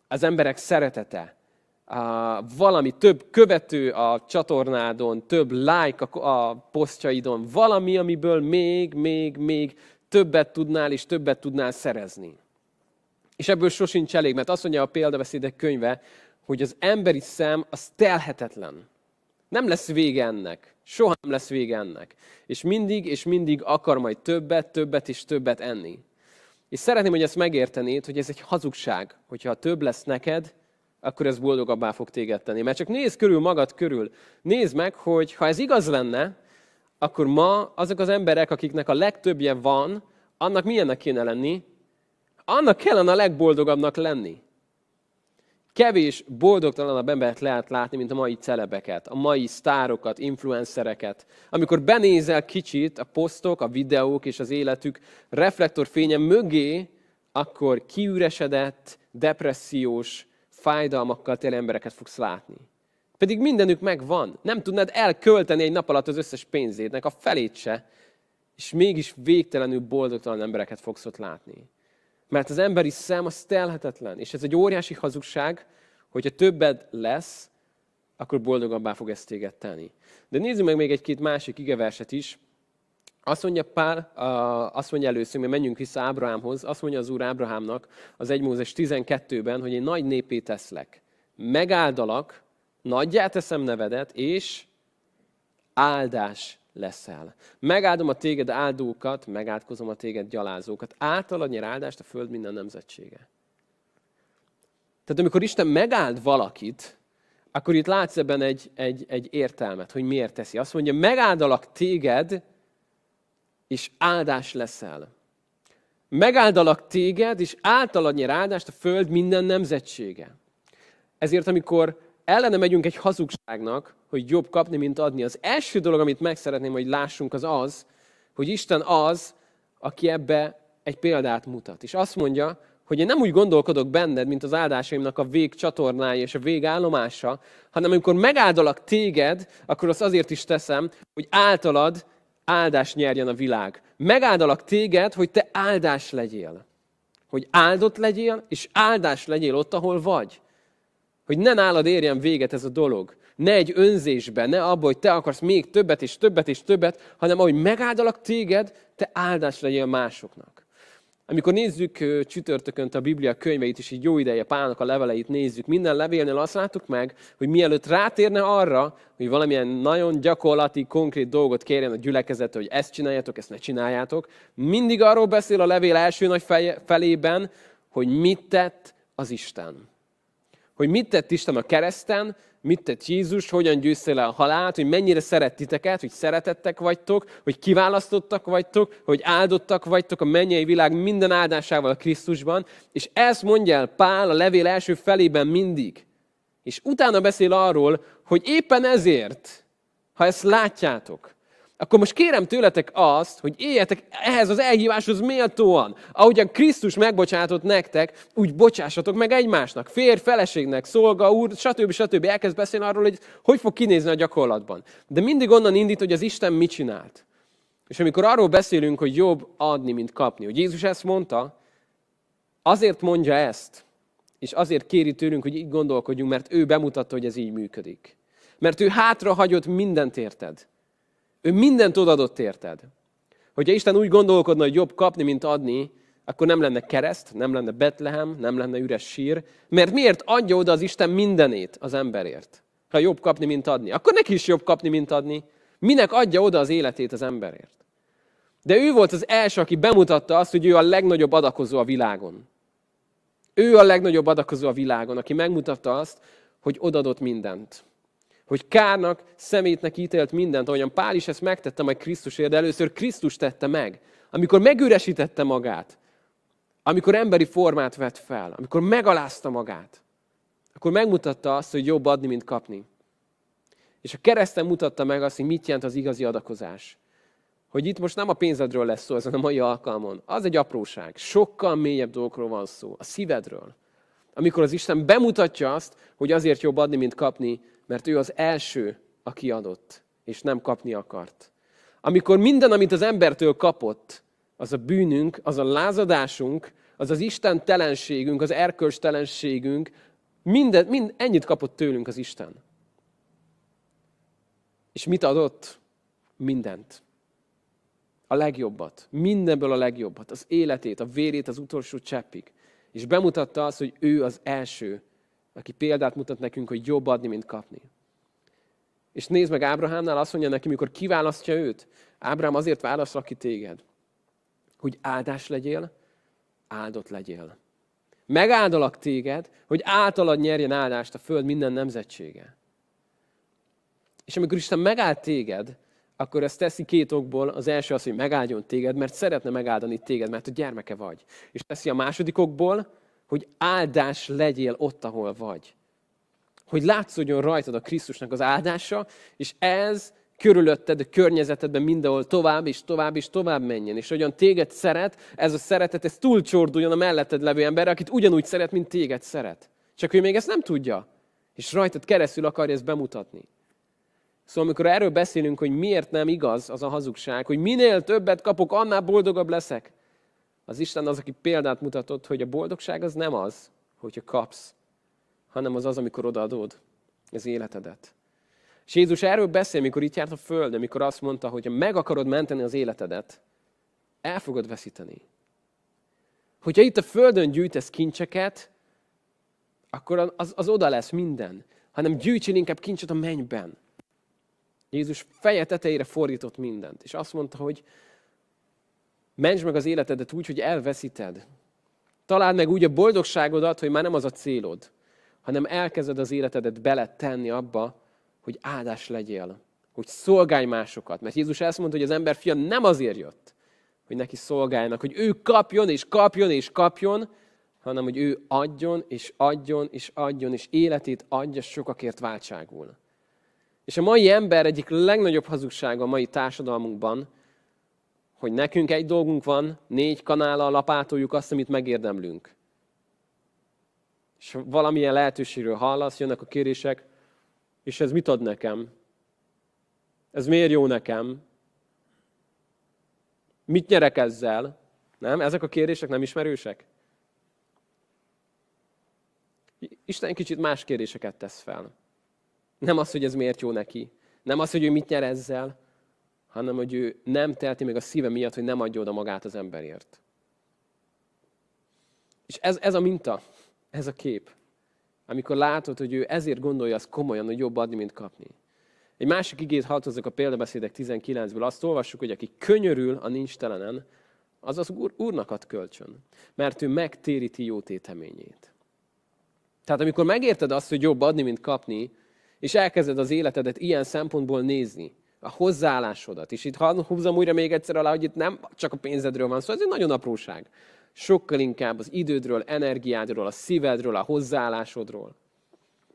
az emberek szeretete, valami több követő a csatornádon, több like a posztjaidon, valami, amiből még, még, még többet tudnál és többet tudnál szerezni. És ebből sosincs elég, mert azt mondja a példabeszédek könyve, hogy az emberi szem az telhetetlen. Nem lesz vége ennek. Soha nem lesz vége ennek. És mindig és mindig akar majd többet, többet és többet enni. És szeretném, hogy ezt megértenéd, hogy ez egy hazugság, hogyha több lesz neked, akkor ez boldogabbá fog téged tenni. Mert csak nézd körül magad körül. Nézd meg, hogy ha ez igaz lenne, akkor ma azok az emberek, akiknek a legtöbbje van, annak milyennek kéne lenni? Annak kellene a legboldogabbnak lenni. Kevés boldogtalanabb embert lehet látni, mint a mai celebeket, a mai sztárokat, influencereket. Amikor benézel kicsit a posztok, a videók és az életük reflektorfénye mögé, akkor kiüresedett, depressziós, fájdalmakkal teli embereket fogsz látni. Pedig mindenük megvan. Nem tudnád elkölteni egy nap alatt az összes pénzédnek, a felét se, és mégis végtelenül boldogtalan embereket fogsz ott látni. Mert az emberi szem az telhetetlen. És ez egy óriási hazugság, hogyha többed lesz, akkor boldogabbá fog ezt téged tenni. De nézzük meg még egy-két másik igeverset is. Azt mondja Pál, azt mondja először, hogy menjünk vissza Ábrahámhoz, azt mondja az Úr Ábrahámnak az 1 Mózes 12-ben, hogy egy nagy népé teszlek. Megáldalak, nagyjá teszem nevedet, és áldás leszel. Megáldom a téged áldókat, megátkozom a téged gyalázókat. Általad nyer áldást a föld minden nemzetsége. Tehát amikor Isten megáld valakit, akkor itt látsz ebben egy, egy, egy értelmet, hogy miért teszi. Azt mondja, megáldalak téged, és áldás leszel. Megáldalak téged, és általad nyer áldást a föld minden nemzetsége. Ezért, amikor ellene megyünk egy hazugságnak, hogy jobb kapni, mint adni, az első dolog, amit meg szeretném, hogy lássunk, az az, hogy Isten az, aki ebbe egy példát mutat. És azt mondja, hogy én nem úgy gondolkodok benned, mint az áldásaimnak a vég csatornája és a végállomása, hanem amikor megáldalak téged, akkor azt azért is teszem, hogy általad áldás nyerjen a világ. Megáldalak téged, hogy te áldás legyél. Hogy áldott legyél, és áldás legyél ott, ahol vagy. Hogy ne nálad érjen véget ez a dolog. Ne egy önzésbe, ne abba, hogy te akarsz még többet és többet és többet, hanem ahogy megáldalak téged, te áldás legyél másoknak. Amikor nézzük csütörtökön a Biblia könyveit, és így jó ideje Pálnak a leveleit nézzük, minden levélnél azt láttuk meg, hogy mielőtt rátérne arra, hogy valamilyen nagyon gyakorlati, konkrét dolgot kérjen a gyülekezet, hogy ezt csináljátok, ezt ne csináljátok, mindig arról beszél a levél első nagy felében, hogy mit tett az Isten. Hogy mit tett Isten a kereszten, mit tett Jézus, hogyan győzte le a halált, hogy mennyire szeret titeket, hogy szeretettek vagytok, hogy kiválasztottak vagytok, hogy áldottak vagytok a mennyei világ minden áldásával a Krisztusban. És ezt mondja el Pál a levél első felében mindig. És utána beszél arról, hogy éppen ezért, ha ezt látjátok, akkor most kérem tőletek azt, hogy éljetek ehhez az elhíváshoz méltóan. Ahogyan Krisztus megbocsátott nektek, úgy bocsássatok meg egymásnak. Férj, feleségnek, szolga, úr, stb. stb. Elkezd beszélni arról, hogy hogy fog kinézni a gyakorlatban. De mindig onnan indít, hogy az Isten mit csinált. És amikor arról beszélünk, hogy jobb adni, mint kapni, hogy Jézus ezt mondta, azért mondja ezt, és azért kéri tőlünk, hogy így gondolkodjunk, mert ő bemutatta, hogy ez így működik. Mert ő hátra hagyott mindent érted. Ő mindent odadott érted. Hogyha Isten úgy gondolkodna, hogy jobb kapni, mint adni, akkor nem lenne kereszt, nem lenne Betlehem, nem lenne üres sír. Mert miért adja oda az Isten mindenét az emberért? Ha jobb kapni, mint adni. Akkor neki is jobb kapni, mint adni. Minek adja oda az életét az emberért? De ő volt az első, aki bemutatta azt, hogy ő a legnagyobb adakozó a világon. Ő a legnagyobb adakozó a világon, aki megmutatta azt, hogy odadott mindent hogy kárnak, szemétnek ítélt mindent, ahogyan Pál is ezt megtette majd Krisztusért, de először Krisztus tette meg. Amikor megüresítette magát, amikor emberi formát vett fel, amikor megalázta magát, akkor megmutatta azt, hogy jobb adni, mint kapni. És a kereszten mutatta meg azt, hogy mit jelent az igazi adakozás. Hogy itt most nem a pénzedről lesz szó ezen a mai alkalmon. Az egy apróság. Sokkal mélyebb dolgokról van szó. A szívedről. Amikor az Isten bemutatja azt, hogy azért jobb adni, mint kapni, mert ő az első, aki adott, és nem kapni akart. Amikor minden, amit az embertől kapott, az a bűnünk, az a lázadásunk, az az Isten telenségünk, az erkölcs telenségünk, minden, mind, ennyit kapott tőlünk az Isten. És mit adott? Mindent. A legjobbat. Mindenből a legjobbat. Az életét, a vérét az utolsó cseppig. És bemutatta azt, hogy ő az első, aki példát mutat nekünk, hogy jobb adni, mint kapni. És nézd meg Ábrahámnál, azt mondja neki, mikor kiválasztja őt, Ábrahám azért válaszol ki téged, hogy áldás legyél, áldott legyél. Megáldalak téged, hogy általad nyerjen áldást a föld minden nemzetsége. És amikor Isten megáld téged, akkor ezt teszi két okból. Az első az, hogy megáldjon téged, mert szeretne megáldani téged, mert a gyermeke vagy. És teszi a második okból, hogy áldás legyél ott, ahol vagy. Hogy látszódjon rajtad a Krisztusnak az áldása, és ez körülötted, a környezetedben mindenhol tovább és tovább és tovább menjen. És hogyan téged szeret, ez a szeretet, ez túlcsorduljon a melletted levő emberre, akit ugyanúgy szeret, mint téged szeret. Csak ő még ezt nem tudja. És rajtad keresztül akarja ezt bemutatni. Szóval amikor erről beszélünk, hogy miért nem igaz az a hazugság, hogy minél többet kapok, annál boldogabb leszek, az Isten az, aki példát mutatott, hogy a boldogság az nem az, hogyha kapsz, hanem az az, amikor odaadod az életedet. És Jézus erről beszél, mikor itt járt a földön, mikor azt mondta, hogy ha meg akarod menteni az életedet, el fogod veszíteni. Hogyha itt a földön gyűjtesz kincseket, akkor az, az oda lesz minden. Hanem gyűjtsél inkább kincset a mennyben. Jézus feje tetejére fordított mindent, és azt mondta, hogy mentsd meg az életedet úgy, hogy elveszíted. Találd meg úgy a boldogságodat, hogy már nem az a célod, hanem elkezded az életedet beletenni abba, hogy áldás legyél, hogy szolgálj másokat. Mert Jézus ezt mondta, hogy az ember fia nem azért jött, hogy neki szolgáljanak, hogy ő kapjon és kapjon és kapjon, hanem hogy ő adjon és adjon és adjon, és életét adja sokakért váltságul. És a mai ember egyik legnagyobb hazugsága a mai társadalmunkban, hogy nekünk egy dolgunk van, négy kanállal lapátoljuk azt, amit megérdemlünk. És valamilyen lehetőségről hallasz, jönnek a kérések, és ez mit ad nekem? Ez miért jó nekem? Mit nyerek ezzel? Nem? Ezek a kérdések nem ismerősek? Isten kicsit más kérdéseket tesz fel. Nem az, hogy ez miért jó neki. Nem az, hogy ő mit nyer ezzel, hanem hogy ő nem telti meg a szíve miatt, hogy nem adja oda magát az emberért. És ez, ez a minta, ez a kép. Amikor látod, hogy ő ezért gondolja azt komolyan, hogy jobb adni, mint kapni. Egy másik igét hallottak a példabeszédek 19-ből. Azt olvassuk, hogy aki könyörül a nincs telenen, az az úr, úrnak ad kölcsön. Mert ő megtéríti jó téteményét. Tehát amikor megérted azt, hogy jobb adni, mint kapni, és elkezded az életedet ilyen szempontból nézni, a hozzáállásodat, és itt húzom újra még egyszer alá, hogy itt nem csak a pénzedről van szó, ez egy nagyon apróság. Sokkal inkább az idődről, energiádról, a szívedről, a hozzáállásodról.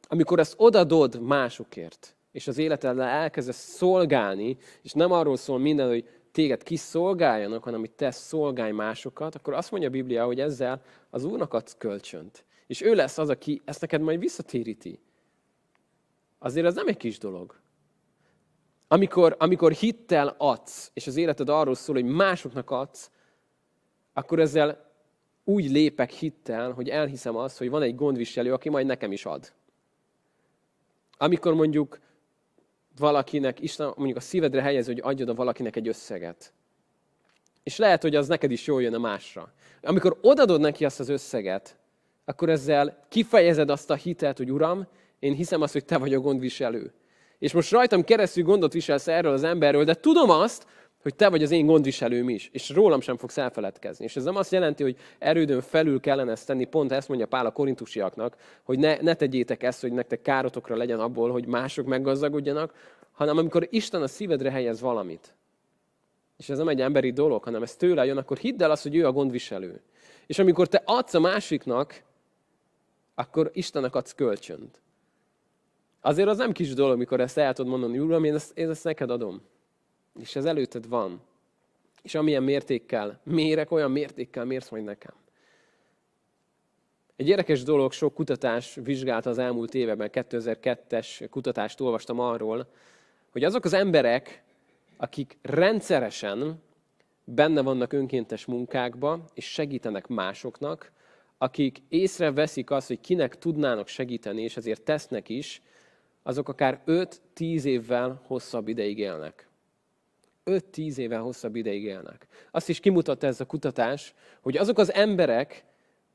Amikor ezt odadod másokért, és az életeddel elkezdesz szolgálni, és nem arról szól minden, hogy téged kiszolgáljanak, hanem hogy te szolgálj másokat, akkor azt mondja a Biblia, hogy ezzel az Úrnak adsz kölcsönt. És ő lesz az, aki ezt neked majd visszatéríti. Azért ez nem egy kis dolog. Amikor, amikor hittel adsz, és az életed arról szól, hogy másoknak adsz, akkor ezzel úgy lépek hittel, hogy elhiszem azt, hogy van egy gondviselő, aki majd nekem is ad. Amikor mondjuk valakinek, Isten mondjuk a szívedre helyez, hogy adjad a valakinek egy összeget. És lehet, hogy az neked is jól jön a másra. Amikor odadod neki azt az összeget, akkor ezzel kifejezed azt a hitet, hogy Uram, én hiszem azt, hogy Te vagy a gondviselő. És most rajtam keresztül gondot viselsz erről az emberről, de tudom azt, hogy te vagy az én gondviselőm is, és rólam sem fogsz elfeledkezni. És ez nem azt jelenti, hogy erődön felül kellene ezt tenni, pont ezt mondja Pál a korintusiaknak, hogy ne, ne tegyétek ezt, hogy nektek károtokra legyen abból, hogy mások meggazdagodjanak, hanem amikor Isten a szívedre helyez valamit, és ez nem egy emberi dolog, hanem ez tőle jön, akkor hidd el azt, hogy ő a gondviselő. És amikor te adsz a másiknak, akkor Istennek adsz kölcsönt. Azért az nem kis dolog, mikor ezt el tudod mondani, Uram, én ezt, én ezt neked adom. És ez előtted van. És amilyen mértékkel mérek, olyan mértékkel mérsz majd nekem. Egy érdekes dolog, sok kutatás vizsgálta az elmúlt években, 2002-es kutatást olvastam arról, hogy azok az emberek, akik rendszeresen benne vannak önkéntes munkákba, és segítenek másoknak, akik észreveszik azt, hogy kinek tudnának segíteni, és ezért tesznek is, azok akár 5-10 évvel hosszabb ideig élnek. 5-10 évvel hosszabb ideig élnek. Azt is kimutatta ez a kutatás, hogy azok az emberek,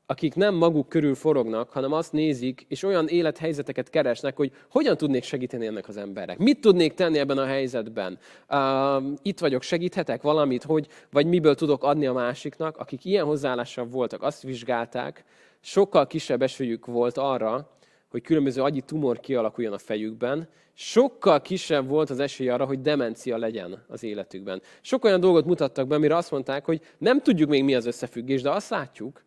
akik nem maguk körül forognak, hanem azt nézik, és olyan élethelyzeteket keresnek, hogy hogyan tudnék segíteni ennek az emberek. Mit tudnék tenni ebben a helyzetben? Uh, itt vagyok, segíthetek valamit, hogy, vagy miből tudok adni a másiknak. Akik ilyen hozzáállással voltak, azt vizsgálták, sokkal kisebb esélyük volt arra, hogy különböző agyi tumor kialakuljon a fejükben, sokkal kisebb volt az esély arra, hogy demencia legyen az életükben. Sok olyan dolgot mutattak be, amire azt mondták, hogy nem tudjuk még mi az összefüggés, de azt látjuk,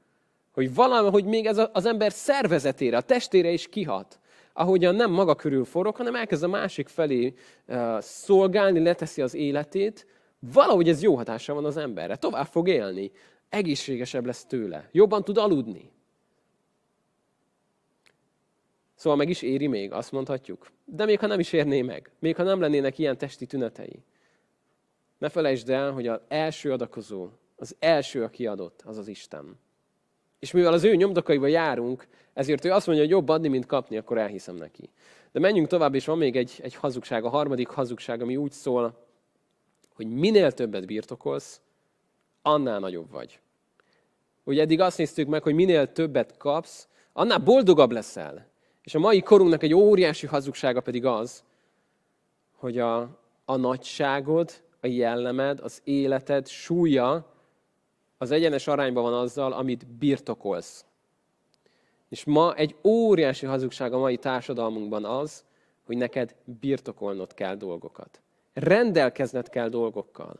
hogy valami, hogy még ez az ember szervezetére, a testére is kihat. Ahogyan nem maga körül forog, hanem elkezd a másik felé uh, szolgálni, leteszi az életét, valahogy ez jó hatása van az emberre. Tovább fog élni, egészségesebb lesz tőle, jobban tud aludni. Szóval meg is éri még, azt mondhatjuk. De még ha nem is érné meg, még ha nem lennének ilyen testi tünetei. Ne felejtsd el, hogy az első adakozó, az első, aki adott, az az Isten. És mivel az ő nyomdokaiba járunk, ezért ő azt mondja, hogy jobb adni, mint kapni, akkor elhiszem neki. De menjünk tovább, és van még egy, egy hazugság, a harmadik hazugság, ami úgy szól, hogy minél többet birtokolsz, annál nagyobb vagy. Ugye eddig azt néztük meg, hogy minél többet kapsz, annál boldogabb leszel. És a mai korunknak egy óriási hazugsága pedig az, hogy a, a nagyságod, a jellemed, az életed súlya az egyenes arányban van azzal, amit birtokolsz. És ma egy óriási hazugság a mai társadalmunkban az, hogy neked birtokolnod kell dolgokat. Rendelkezned kell dolgokkal.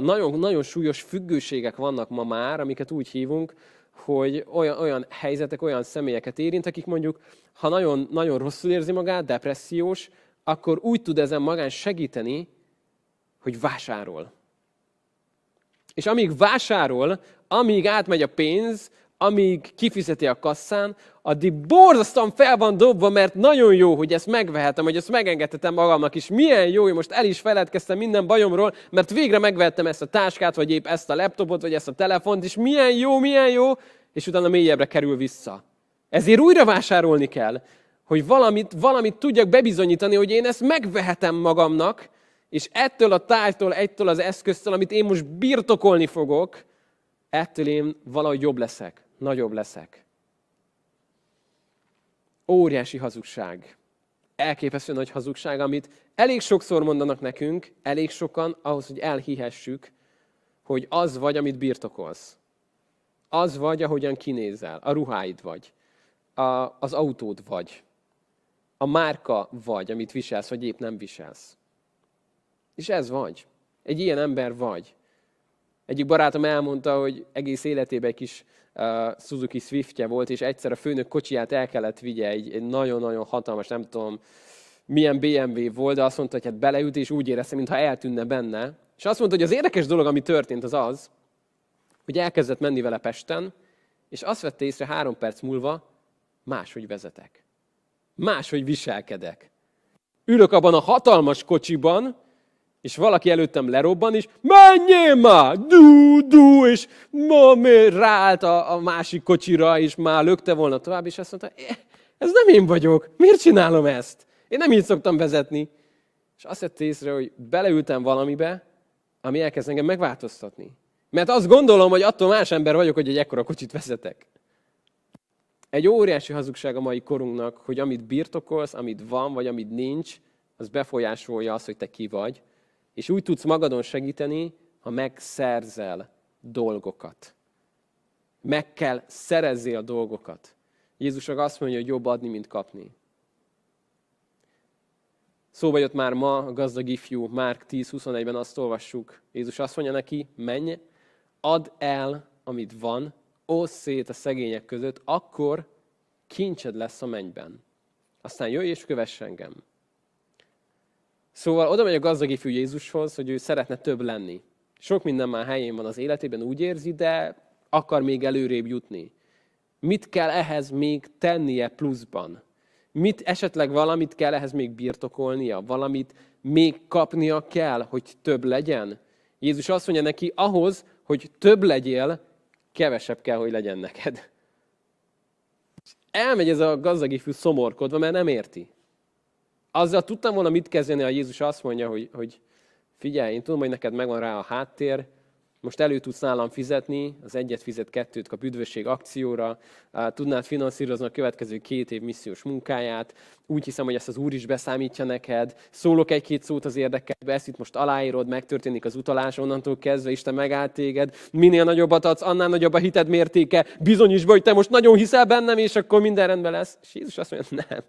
Nagyon, nagyon súlyos függőségek vannak ma már, amiket úgy hívunk, hogy olyan, olyan helyzetek, olyan személyeket érint, akik mondjuk, ha nagyon, nagyon rosszul érzi magát, depressziós, akkor úgy tud ezen magán segíteni, hogy vásárol. És amíg vásárol, amíg átmegy a pénz, amíg kifizeti a kasszán, addig borzasztóan fel van dobva, mert nagyon jó, hogy ezt megvehetem, hogy ezt megengedhetem magamnak is. Milyen jó, hogy most el is feledkeztem minden bajomról, mert végre megvettem ezt a táskát, vagy épp ezt a laptopot, vagy ezt a telefont, és milyen jó, milyen jó, és utána mélyebbre kerül vissza. Ezért újra vásárolni kell, hogy valamit, valamit tudjak bebizonyítani, hogy én ezt megvehetem magamnak, és ettől a tárgytól, ettől az eszköztől, amit én most birtokolni fogok, ettől én valahogy jobb leszek, nagyobb leszek. Óriási hazugság. Elképesztő nagy hazugság, amit elég sokszor mondanak nekünk, elég sokan, ahhoz, hogy elhihessük, hogy az vagy, amit birtokolsz. Az vagy, ahogyan kinézel. A ruháid vagy. A, az autód vagy. A márka vagy, amit viselsz, vagy épp nem viselsz. És ez vagy. Egy ilyen ember vagy. Egyik barátom elmondta, hogy egész életében egy kis uh, Suzuki Swiftje volt, és egyszer a főnök kocsiját el kellett vigye, egy, egy nagyon-nagyon hatalmas, nem tudom, milyen BMW volt, de azt mondta, hogy hát beleült, és úgy érezte, mintha eltűnne benne. És azt mondta, hogy az érdekes dolog, ami történt, az az, hogy elkezdett menni vele Pesten, és azt vette észre három perc múlva, máshogy vezetek. Máshogy viselkedek. Ülök abban a hatalmas kocsiban, és valaki előttem lerobban, és menjél már, du, du, és ma ráállt a, a másik kocsira, és már lökte volna tovább, és azt mondta, eh, ez nem én vagyok, miért csinálom ezt? Én nem így szoktam vezetni. És azt vett észre, hogy beleültem valamibe, ami elkezd engem megváltoztatni. Mert azt gondolom, hogy attól más ember vagyok, hogy egy ekkora kocsit vezetek. Egy óriási hazugság a mai korunknak, hogy amit birtokolsz, amit van, vagy amit nincs, az befolyásolja azt, hogy te ki vagy, és úgy tudsz magadon segíteni, ha megszerzel dolgokat. Meg kell szerezzél dolgokat. Jézus azt mondja, hogy jobb adni, mint kapni. Szóba jött már ma a gazdag ifjú, Márk 10.21-ben azt olvassuk. Jézus azt mondja neki, menj, add el, amit van, oszd szét a szegények között, akkor kincsed lesz a mennyben. Aztán jöjj és kövess engem. Szóval oda megy a gazdag ifjú Jézushoz, hogy ő szeretne több lenni. Sok minden már helyén van az életében, úgy érzi, de akar még előrébb jutni. Mit kell ehhez még tennie pluszban? Mit esetleg valamit kell ehhez még birtokolnia? Valamit még kapnia kell, hogy több legyen? Jézus azt mondja neki, ahhoz, hogy több legyél, kevesebb kell, hogy legyen neked. Elmegy ez a gazdag ifjú szomorkodva, mert nem érti azzal tudtam volna mit kezdeni, ha Jézus azt mondja, hogy, hogy figyelj, én tudom, hogy neked megvan rá a háttér, most elő tudsz nálam fizetni, az egyet fizet, kettőt kap üdvösség akcióra, tudnád finanszírozni a következő két év missziós munkáját, úgy hiszem, hogy ezt az Úr is beszámítja neked, szólok egy-két szót az érdekelbe, ezt itt most aláírod, megtörténik az utalás, onnantól kezdve Isten megállt téged, minél nagyobbat adsz, annál nagyobb a hited mértéke, bizonyíts be, hogy te most nagyon hiszel bennem, és akkor minden rendben lesz. És Jézus azt mondja, nem,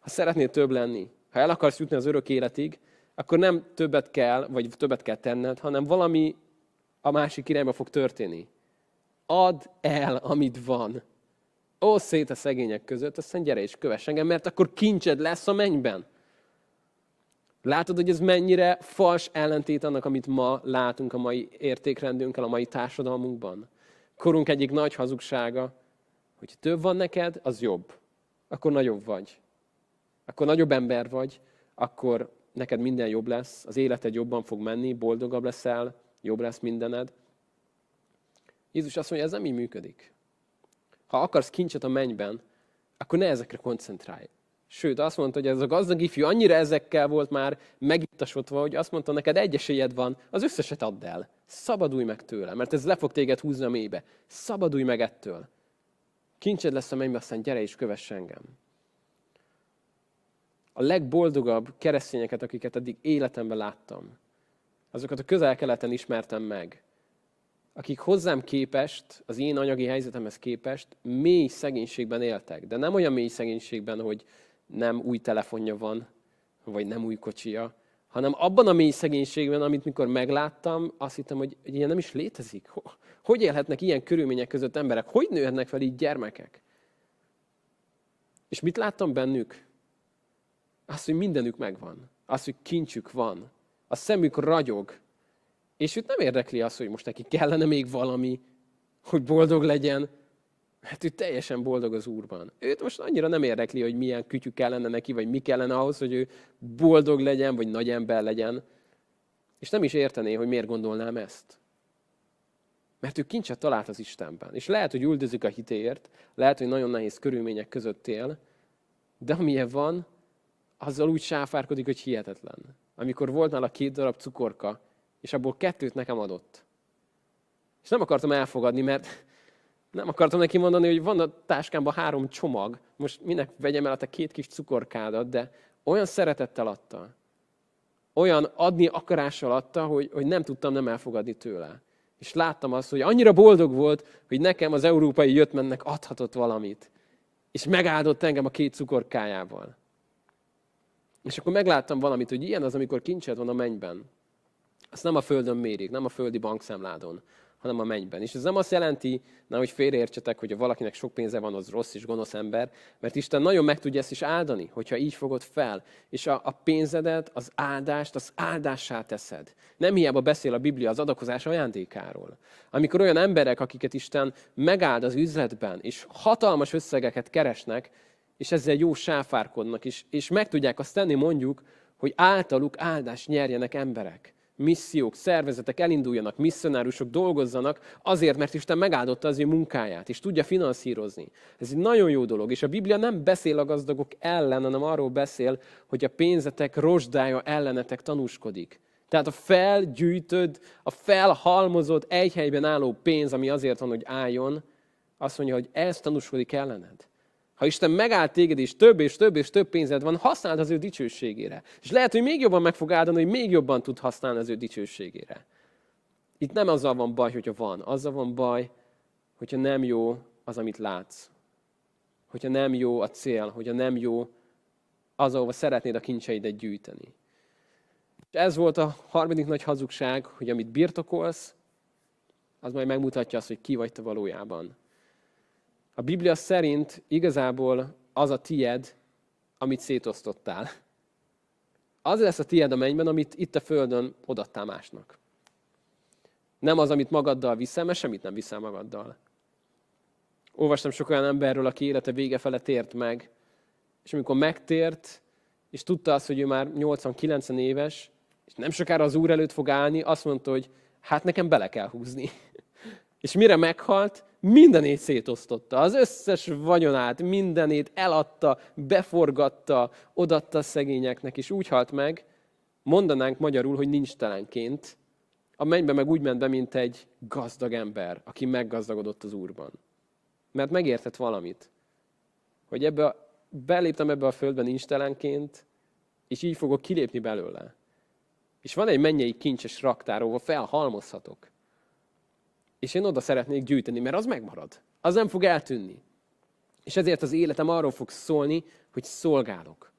ha szeretnél több lenni, ha el akarsz jutni az örök életig, akkor nem többet kell, vagy többet kell tenned, hanem valami a másik irányba fog történni. Add el, amit van. Osz szét a szegények között, aztán gyere és kövess engem, mert akkor kincsed lesz a mennyben. Látod, hogy ez mennyire fals ellentét annak, amit ma látunk a mai értékrendünkkel, a mai társadalmunkban? Korunk egyik nagy hazugsága, hogy több van neked, az jobb. Akkor nagyobb vagy akkor nagyobb ember vagy, akkor neked minden jobb lesz, az életed jobban fog menni, boldogabb leszel, jobb lesz mindened. Jézus azt mondja, ez nem így működik. Ha akarsz kincset a mennyben, akkor ne ezekre koncentrálj. Sőt, azt mondta, hogy ez a gazdag ifjú annyira ezekkel volt már megittasodva, hogy azt mondta, neked egy esélyed van, az összeset add el. Szabadulj meg tőle, mert ez le fog téged húzni a mélybe. Szabadulj meg ettől. Kincsed lesz a mennybe, aztán gyere és kövess engem. A legboldogabb keresztényeket, akiket eddig életemben láttam, azokat a közel-keleten ismertem meg, akik hozzám képest, az én anyagi helyzetemhez képest mély szegénységben éltek. De nem olyan mély szegénységben, hogy nem új telefonja van, vagy nem új kocsia, hanem abban a mély szegénységben, amit mikor megláttam, azt hittem, hogy ilyen nem is létezik. Hogy élhetnek ilyen körülmények között emberek? Hogy nőhetnek fel így gyermekek? És mit láttam bennük? Azt, hogy mindenük megvan. Azt, hogy kincsük van. A szemük ragyog. És őt nem érdekli az, hogy most neki kellene még valami, hogy boldog legyen, mert ő teljesen boldog az Úrban. Őt most annyira nem érdekli, hogy milyen kütyük kellene neki, vagy mi kellene ahhoz, hogy ő boldog legyen, vagy nagy ember legyen. És nem is értené, hogy miért gondolnám ezt. Mert ő kincset talált az Istenben. És lehet, hogy üldözik a hitéért, lehet, hogy nagyon nehéz körülmények között él, de amilyen van, azzal úgy sáfárkodik, hogy hihetetlen. Amikor volt nála két darab cukorka, és abból kettőt nekem adott. És nem akartam elfogadni, mert (laughs) nem akartam neki mondani, hogy van a táskámban három csomag, most minek vegyem el a te két kis cukorkádat, de olyan szeretettel adta, olyan adni akarással adta, hogy, hogy nem tudtam nem elfogadni tőle. És láttam azt, hogy annyira boldog volt, hogy nekem az európai jöttmennek adhatott valamit. És megáldott engem a két cukorkájával. És akkor megláttam valamit, hogy ilyen az, amikor kincsed van a mennyben. Azt nem a földön mérik, nem a földi bankszámládon, hanem a mennyben. És ez nem azt jelenti, na, hogy félreértsetek, hogy ha valakinek sok pénze van, az rossz és gonosz ember, mert Isten nagyon meg tudja ezt is áldani, hogyha így fogod fel. És a, a pénzedet, az áldást, az áldássá teszed. Nem hiába beszél a Biblia az adakozás ajándékáról. Amikor olyan emberek, akiket Isten megáld az üzletben, és hatalmas összegeket keresnek, és ezzel jó sáfárkodnak, és, és meg tudják azt tenni mondjuk, hogy általuk áldást nyerjenek emberek missziók, szervezetek elinduljanak, misszionárusok dolgozzanak, azért, mert Isten megáldotta az ő munkáját, és tudja finanszírozni. Ez egy nagyon jó dolog, és a Biblia nem beszél a gazdagok ellen, hanem arról beszél, hogy a pénzetek rozsdája ellenetek tanúskodik. Tehát a felgyűjtöd, a felhalmozott, egy helyben álló pénz, ami azért van, hogy álljon, azt mondja, hogy ez tanúskodik ellened. Ha Isten megállt téged, és több és több és több pénzed van, használd az ő dicsőségére. És lehet, hogy még jobban meg fog áldani, hogy még jobban tud használni az ő dicsőségére. Itt nem azzal van baj, hogyha van. Azzal van baj, hogyha nem jó az, amit látsz. Hogyha nem jó a cél, hogyha nem jó az, ahova szeretnéd a kincseidet gyűjteni. És ez volt a harmadik nagy hazugság, hogy amit birtokolsz, az majd megmutatja azt, hogy ki vagy te valójában. A Biblia szerint igazából az a tied, amit szétosztottál. Az lesz a tied a mennyben, amit itt a földön odattál másnak. Nem az, amit magaddal viszel, mert semmit nem viszel magaddal. Olvastam sok olyan emberről, aki élete vége fele tért meg, és amikor megtért, és tudta azt, hogy ő már 80-90 éves, és nem sokára az Úr előtt fog állni, azt mondta, hogy hát nekem bele kell húzni. (laughs) És mire meghalt, mindenét szétosztotta. Az összes vagyonát, mindenét eladta, beforgatta, odatta szegényeknek, és úgy halt meg, mondanánk magyarul, hogy nincs telenként. A mennybe meg úgy ment be, mint egy gazdag ember, aki meggazdagodott az Úrban. Mert megértett valamit, hogy ebbe a, beléptem ebbe a földbe nincs telenként, és így fogok kilépni belőle. És van egy mennyei kincses raktár, ahol felhalmozhatok. És én oda szeretnék gyűjteni, mert az megmarad. Az nem fog eltűnni. És ezért az életem arról fog szólni, hogy szolgálok.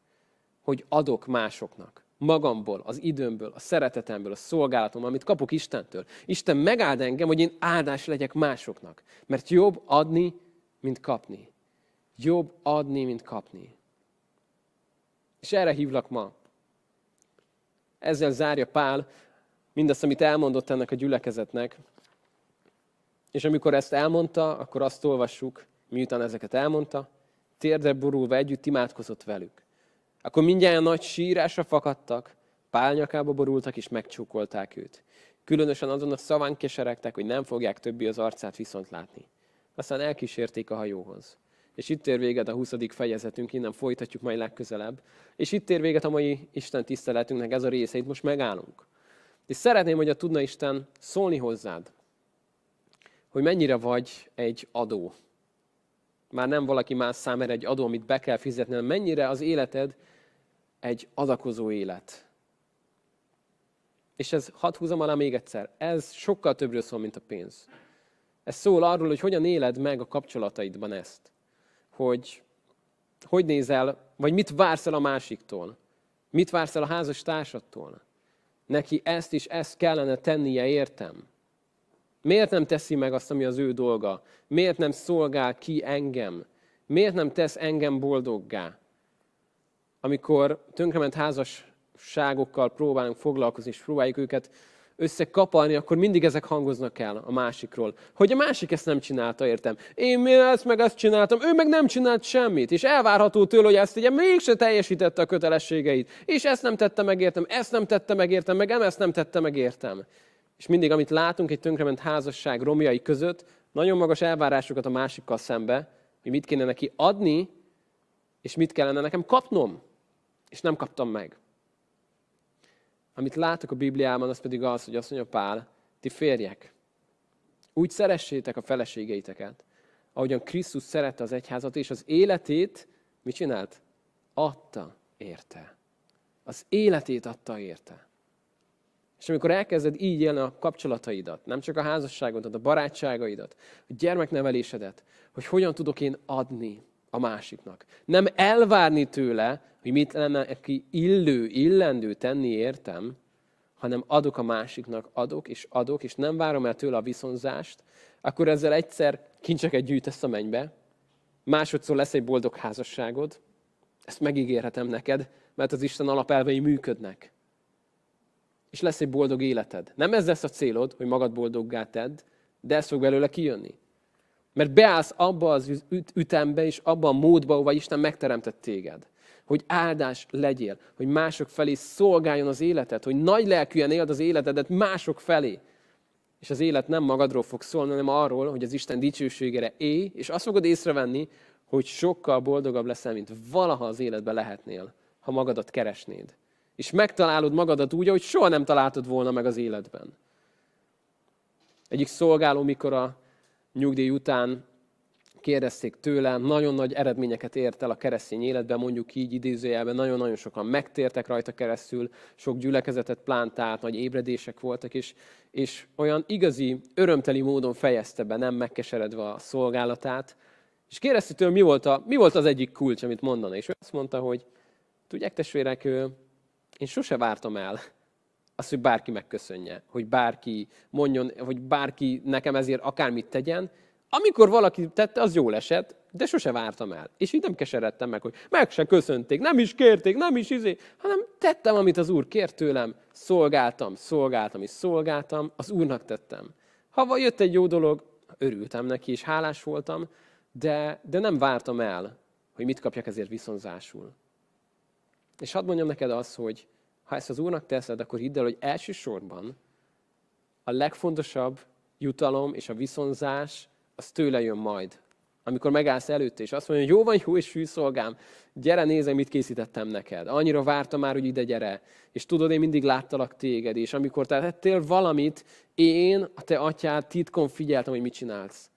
Hogy adok másoknak. Magamból, az időmből, a szeretetemből, a szolgálatom, amit kapok Istentől. Isten megáld engem, hogy én áldás legyek másoknak. Mert jobb adni, mint kapni. Jobb adni, mint kapni. És erre hívlak ma. Ezzel zárja Pál mindazt, amit elmondott ennek a gyülekezetnek, és amikor ezt elmondta, akkor azt olvassuk, miután ezeket elmondta, térdre borulva együtt imádkozott velük. Akkor mindjárt nagy sírásra fakadtak, pálnyakába borultak és megcsókolták őt. Különösen azon a szaván keseregtek, hogy nem fogják többi az arcát viszont látni. Aztán elkísérték a hajóhoz. És itt ér véget a 20. fejezetünk, innen folytatjuk majd legközelebb. És itt ér véget a mai Isten tiszteletünknek ez a része, itt most megállunk. És szeretném, hogy a tudna Isten szólni hozzád, hogy mennyire vagy egy adó. Már nem valaki más számára egy adó, amit be kell fizetni, hanem mennyire az életed egy adakozó élet. És ez, hadd húzom alá még egyszer, ez sokkal többről szól, mint a pénz. Ez szól arról, hogy hogyan éled meg a kapcsolataidban ezt. Hogy hogy nézel, vagy mit vársz el a másiktól. Mit vársz el a házas társadtól. Neki ezt is ezt kellene tennie, értem. Miért nem teszi meg azt, ami az ő dolga? Miért nem szolgál ki engem? Miért nem tesz engem boldoggá? Amikor tönkrement házasságokkal próbálunk foglalkozni, és próbáljuk őket összekaparni, akkor mindig ezek hangoznak el a másikról. Hogy a másik ezt nem csinálta, értem. Én mi ezt meg ezt csináltam, ő meg nem csinált semmit. És elvárható tőle, hogy ezt ugye mégse teljesítette a kötelességeit. És ezt nem tette meg, értem, ezt nem tette meg, értem, meg ezt nem tette meg, értem. És mindig, amit látunk egy tönkrement házasság romjai között, nagyon magas elvárásokat a másikkal szembe, hogy mit kéne neki adni, és mit kellene nekem kapnom. És nem kaptam meg. Amit látok a Bibliában, az pedig az, hogy azt mondja Pál, ti férjek, úgy szeressétek a feleségeiteket, ahogyan Krisztus szerette az egyházat, és az életét, mit csinált? Adta érte. Az életét adta érte. És amikor elkezded így élni a kapcsolataidat, nem csak a házasságodat, a barátságaidat, a gyermeknevelésedet, hogy hogyan tudok én adni a másiknak. Nem elvárni tőle, hogy mit lenne neki illő, illendő tenni értem, hanem adok a másiknak, adok és adok, és nem várom el tőle a viszonzást, akkor ezzel egyszer kincseket gyűjtesz a mennybe, másodszor lesz egy boldog házasságod, ezt megígérhetem neked, mert az Isten alapelvei működnek. És lesz egy boldog életed. Nem ez lesz a célod, hogy magad boldoggá tedd, de ez fog belőle kijönni. Mert beállsz abba az ütembe és abba a módba, ahova Isten megteremtett téged. Hogy áldás legyél, hogy mások felé szolgáljon az életed, hogy nagy lelkűen éld az életedet mások felé. És az élet nem magadról fog szólni, hanem arról, hogy az Isten dicsőségére élj, és azt fogod észrevenni, hogy sokkal boldogabb leszel, mint valaha az életben lehetnél, ha magadat keresnéd. És megtalálod magadat úgy, ahogy soha nem találtad volna meg az életben. Egyik szolgáló, mikor a nyugdíj után kérdezték tőle, nagyon nagy eredményeket ért el a keresztény életben, mondjuk így idézőjelben, nagyon-nagyon sokan megtértek rajta keresztül, sok gyülekezetet plántált, nagy ébredések voltak, és, és olyan igazi, örömteli módon fejezte be, nem megkeseredve a szolgálatát. És kérdezte tőle, mi volt, a, mi volt az egyik kulcs, amit mondana, és ő azt mondta, hogy tudják testvérek, én sose vártam el az, hogy bárki megköszönje, hogy bárki mondjon, hogy bárki nekem ezért akármit tegyen. Amikor valaki tette, az jól esett, de sose vártam el. És így nem keseredtem meg, hogy meg se köszönték, nem is kérték, nem is izé, hanem tettem, amit az Úr kért tőlem, szolgáltam, szolgáltam és szolgáltam, az Úrnak tettem. Ha jött egy jó dolog, örültem neki, és hálás voltam, de, de nem vártam el, hogy mit kapjak ezért viszonzásul. És hadd mondjam neked azt, hogy ha ezt az Úrnak teszed, akkor hidd el, hogy elsősorban a legfontosabb jutalom és a viszonzás az tőle jön majd. Amikor megállsz előtte, és azt mondja, hogy jó van, jó és hű gyere, nézem, mit készítettem neked. Annyira vártam már, hogy ide gyere. És tudod, én mindig láttalak téged, és amikor te tettél valamit, én, a te atyád titkon figyeltem, hogy mit csinálsz.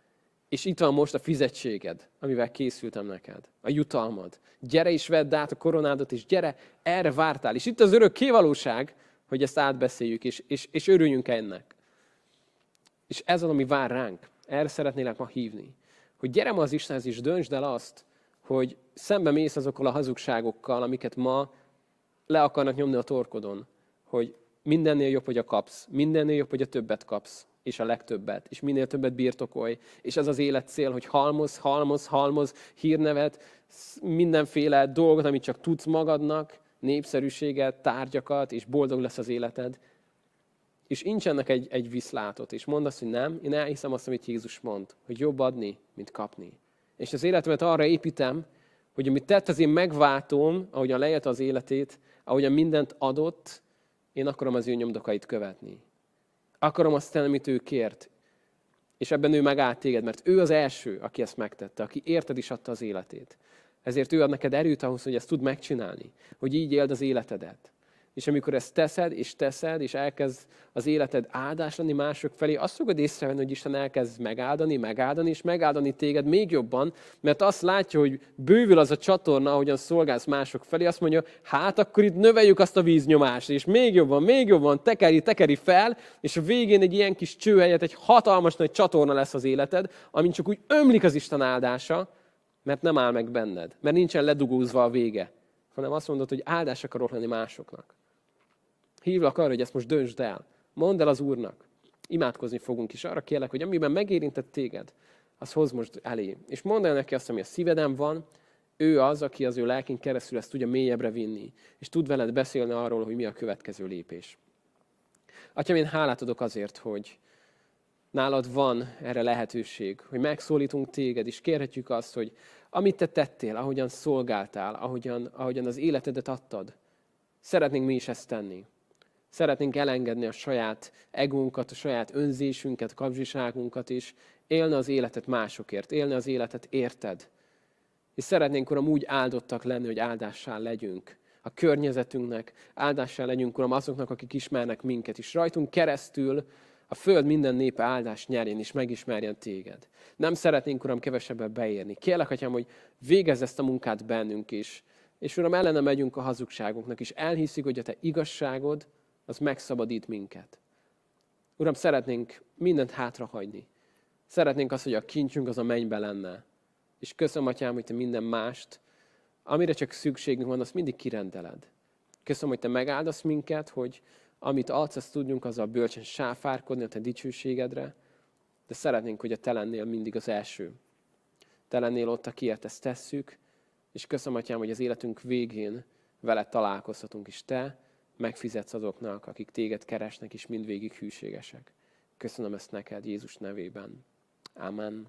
És itt van most a fizetséged, amivel készültem neked. A jutalmad. Gyere és vedd át a koronádat, és gyere, erre vártál. És itt az örök kévalóság, hogy ezt átbeszéljük, és, és, és örüljünk ennek. És ez az, ami vár ránk. Erre szeretnélek ma hívni. Hogy gyere ma az Istenhez, és döntsd el azt, hogy szembe mész azokkal a hazugságokkal, amiket ma le akarnak nyomni a torkodon. Hogy mindennél jobb, hogy a kapsz. Mindennél jobb, hogy a többet kapsz és a legtöbbet, és minél többet birtokolj. És ez az élet cél, hogy halmoz, halmoz, halmoz hírnevet, mindenféle dolgot, amit csak tudsz magadnak, népszerűséget, tárgyakat, és boldog lesz az életed. És nincs ennek egy, egy viszlátot, és mondd azt, hogy nem, én elhiszem azt, amit Jézus mond, hogy jobb adni, mint kapni. És az életemet arra építem, hogy amit tett, az én megváltom, ahogyan lejelte az életét, ahogyan mindent adott, én akarom az ő nyomdokait követni. Akarom azt tenni, amit ő kért. És ebben ő megállt téged, mert ő az első, aki ezt megtette, aki érted is adta az életét. Ezért ő ad neked erőt ahhoz, hogy ezt tud megcsinálni, hogy így éld az életedet. És amikor ezt teszed, és teszed, és elkezd az életed áldás lenni mások felé, azt fogod észrevenni, hogy Isten elkezd megáldani, megáldani, és megáldani téged még jobban, mert azt látja, hogy bővül az a csatorna, ahogyan szolgálsz mások felé, azt mondja, hát akkor itt növeljük azt a víznyomást, és még jobban, még jobban, tekeri, tekeri fel, és a végén egy ilyen kis cső helyett egy hatalmas nagy csatorna lesz az életed, amin csak úgy ömlik az Isten áldása, mert nem áll meg benned, mert nincsen ledugózva a vége, hanem azt mondod, hogy áldás akarok lenni másoknak. Hívlak arra, hogy ezt most döntsd el. Mondd el az Úrnak. Imádkozni fogunk is. Arra kérlek, hogy amiben megérintett téged, az hoz most elé. És mondd el neki azt, ami a szíveden van, ő az, aki az ő lelkén keresztül ezt tudja mélyebbre vinni, és tud veled beszélni arról, hogy mi a következő lépés. Atyám, én hálát adok azért, hogy nálad van erre lehetőség, hogy megszólítunk téged, és kérhetjük azt, hogy amit te tettél, ahogyan szolgáltál, ahogyan, ahogyan az életedet adtad, szeretnénk mi is ezt tenni. Szeretnénk elengedni a saját egónkat, a saját önzésünket, kapzsiságunkat is, élni az életet másokért, élni az életet érted. És szeretnénk, Uram, úgy áldottak lenni, hogy áldássá legyünk a környezetünknek, áldássá legyünk, Uram, azoknak, akik ismernek minket is. Rajtunk keresztül a föld minden népe áldást nyerjen és megismerjen téged. Nem szeretnénk, Uram, kevesebbet beérni. Kérlek, Atyám, hogy végezz ezt a munkát bennünk is. És Uram, ellene megyünk a hazugságunknak, és elhiszik, hogy a Te igazságod, az megszabadít minket. Uram, szeretnénk mindent hátrahagyni. Szeretnénk azt, hogy a kincsünk az a mennybe lenne. És köszönöm, Atyám, hogy Te minden mást, amire csak szükségünk van, azt mindig kirendeled. Köszönöm, hogy Te megáldasz minket, hogy amit adsz, azt tudjunk azzal bölcsen sáfárkodni a Te dicsőségedre, de szeretnénk, hogy a Te lennél mindig az első. Te lennél ott, akiért ezt tesszük, és köszönöm, Atyám, hogy az életünk végén veled találkozhatunk is Te, megfizetsz azoknak, akik téged keresnek, és mindvégig hűségesek. Köszönöm ezt neked Jézus nevében. Amen.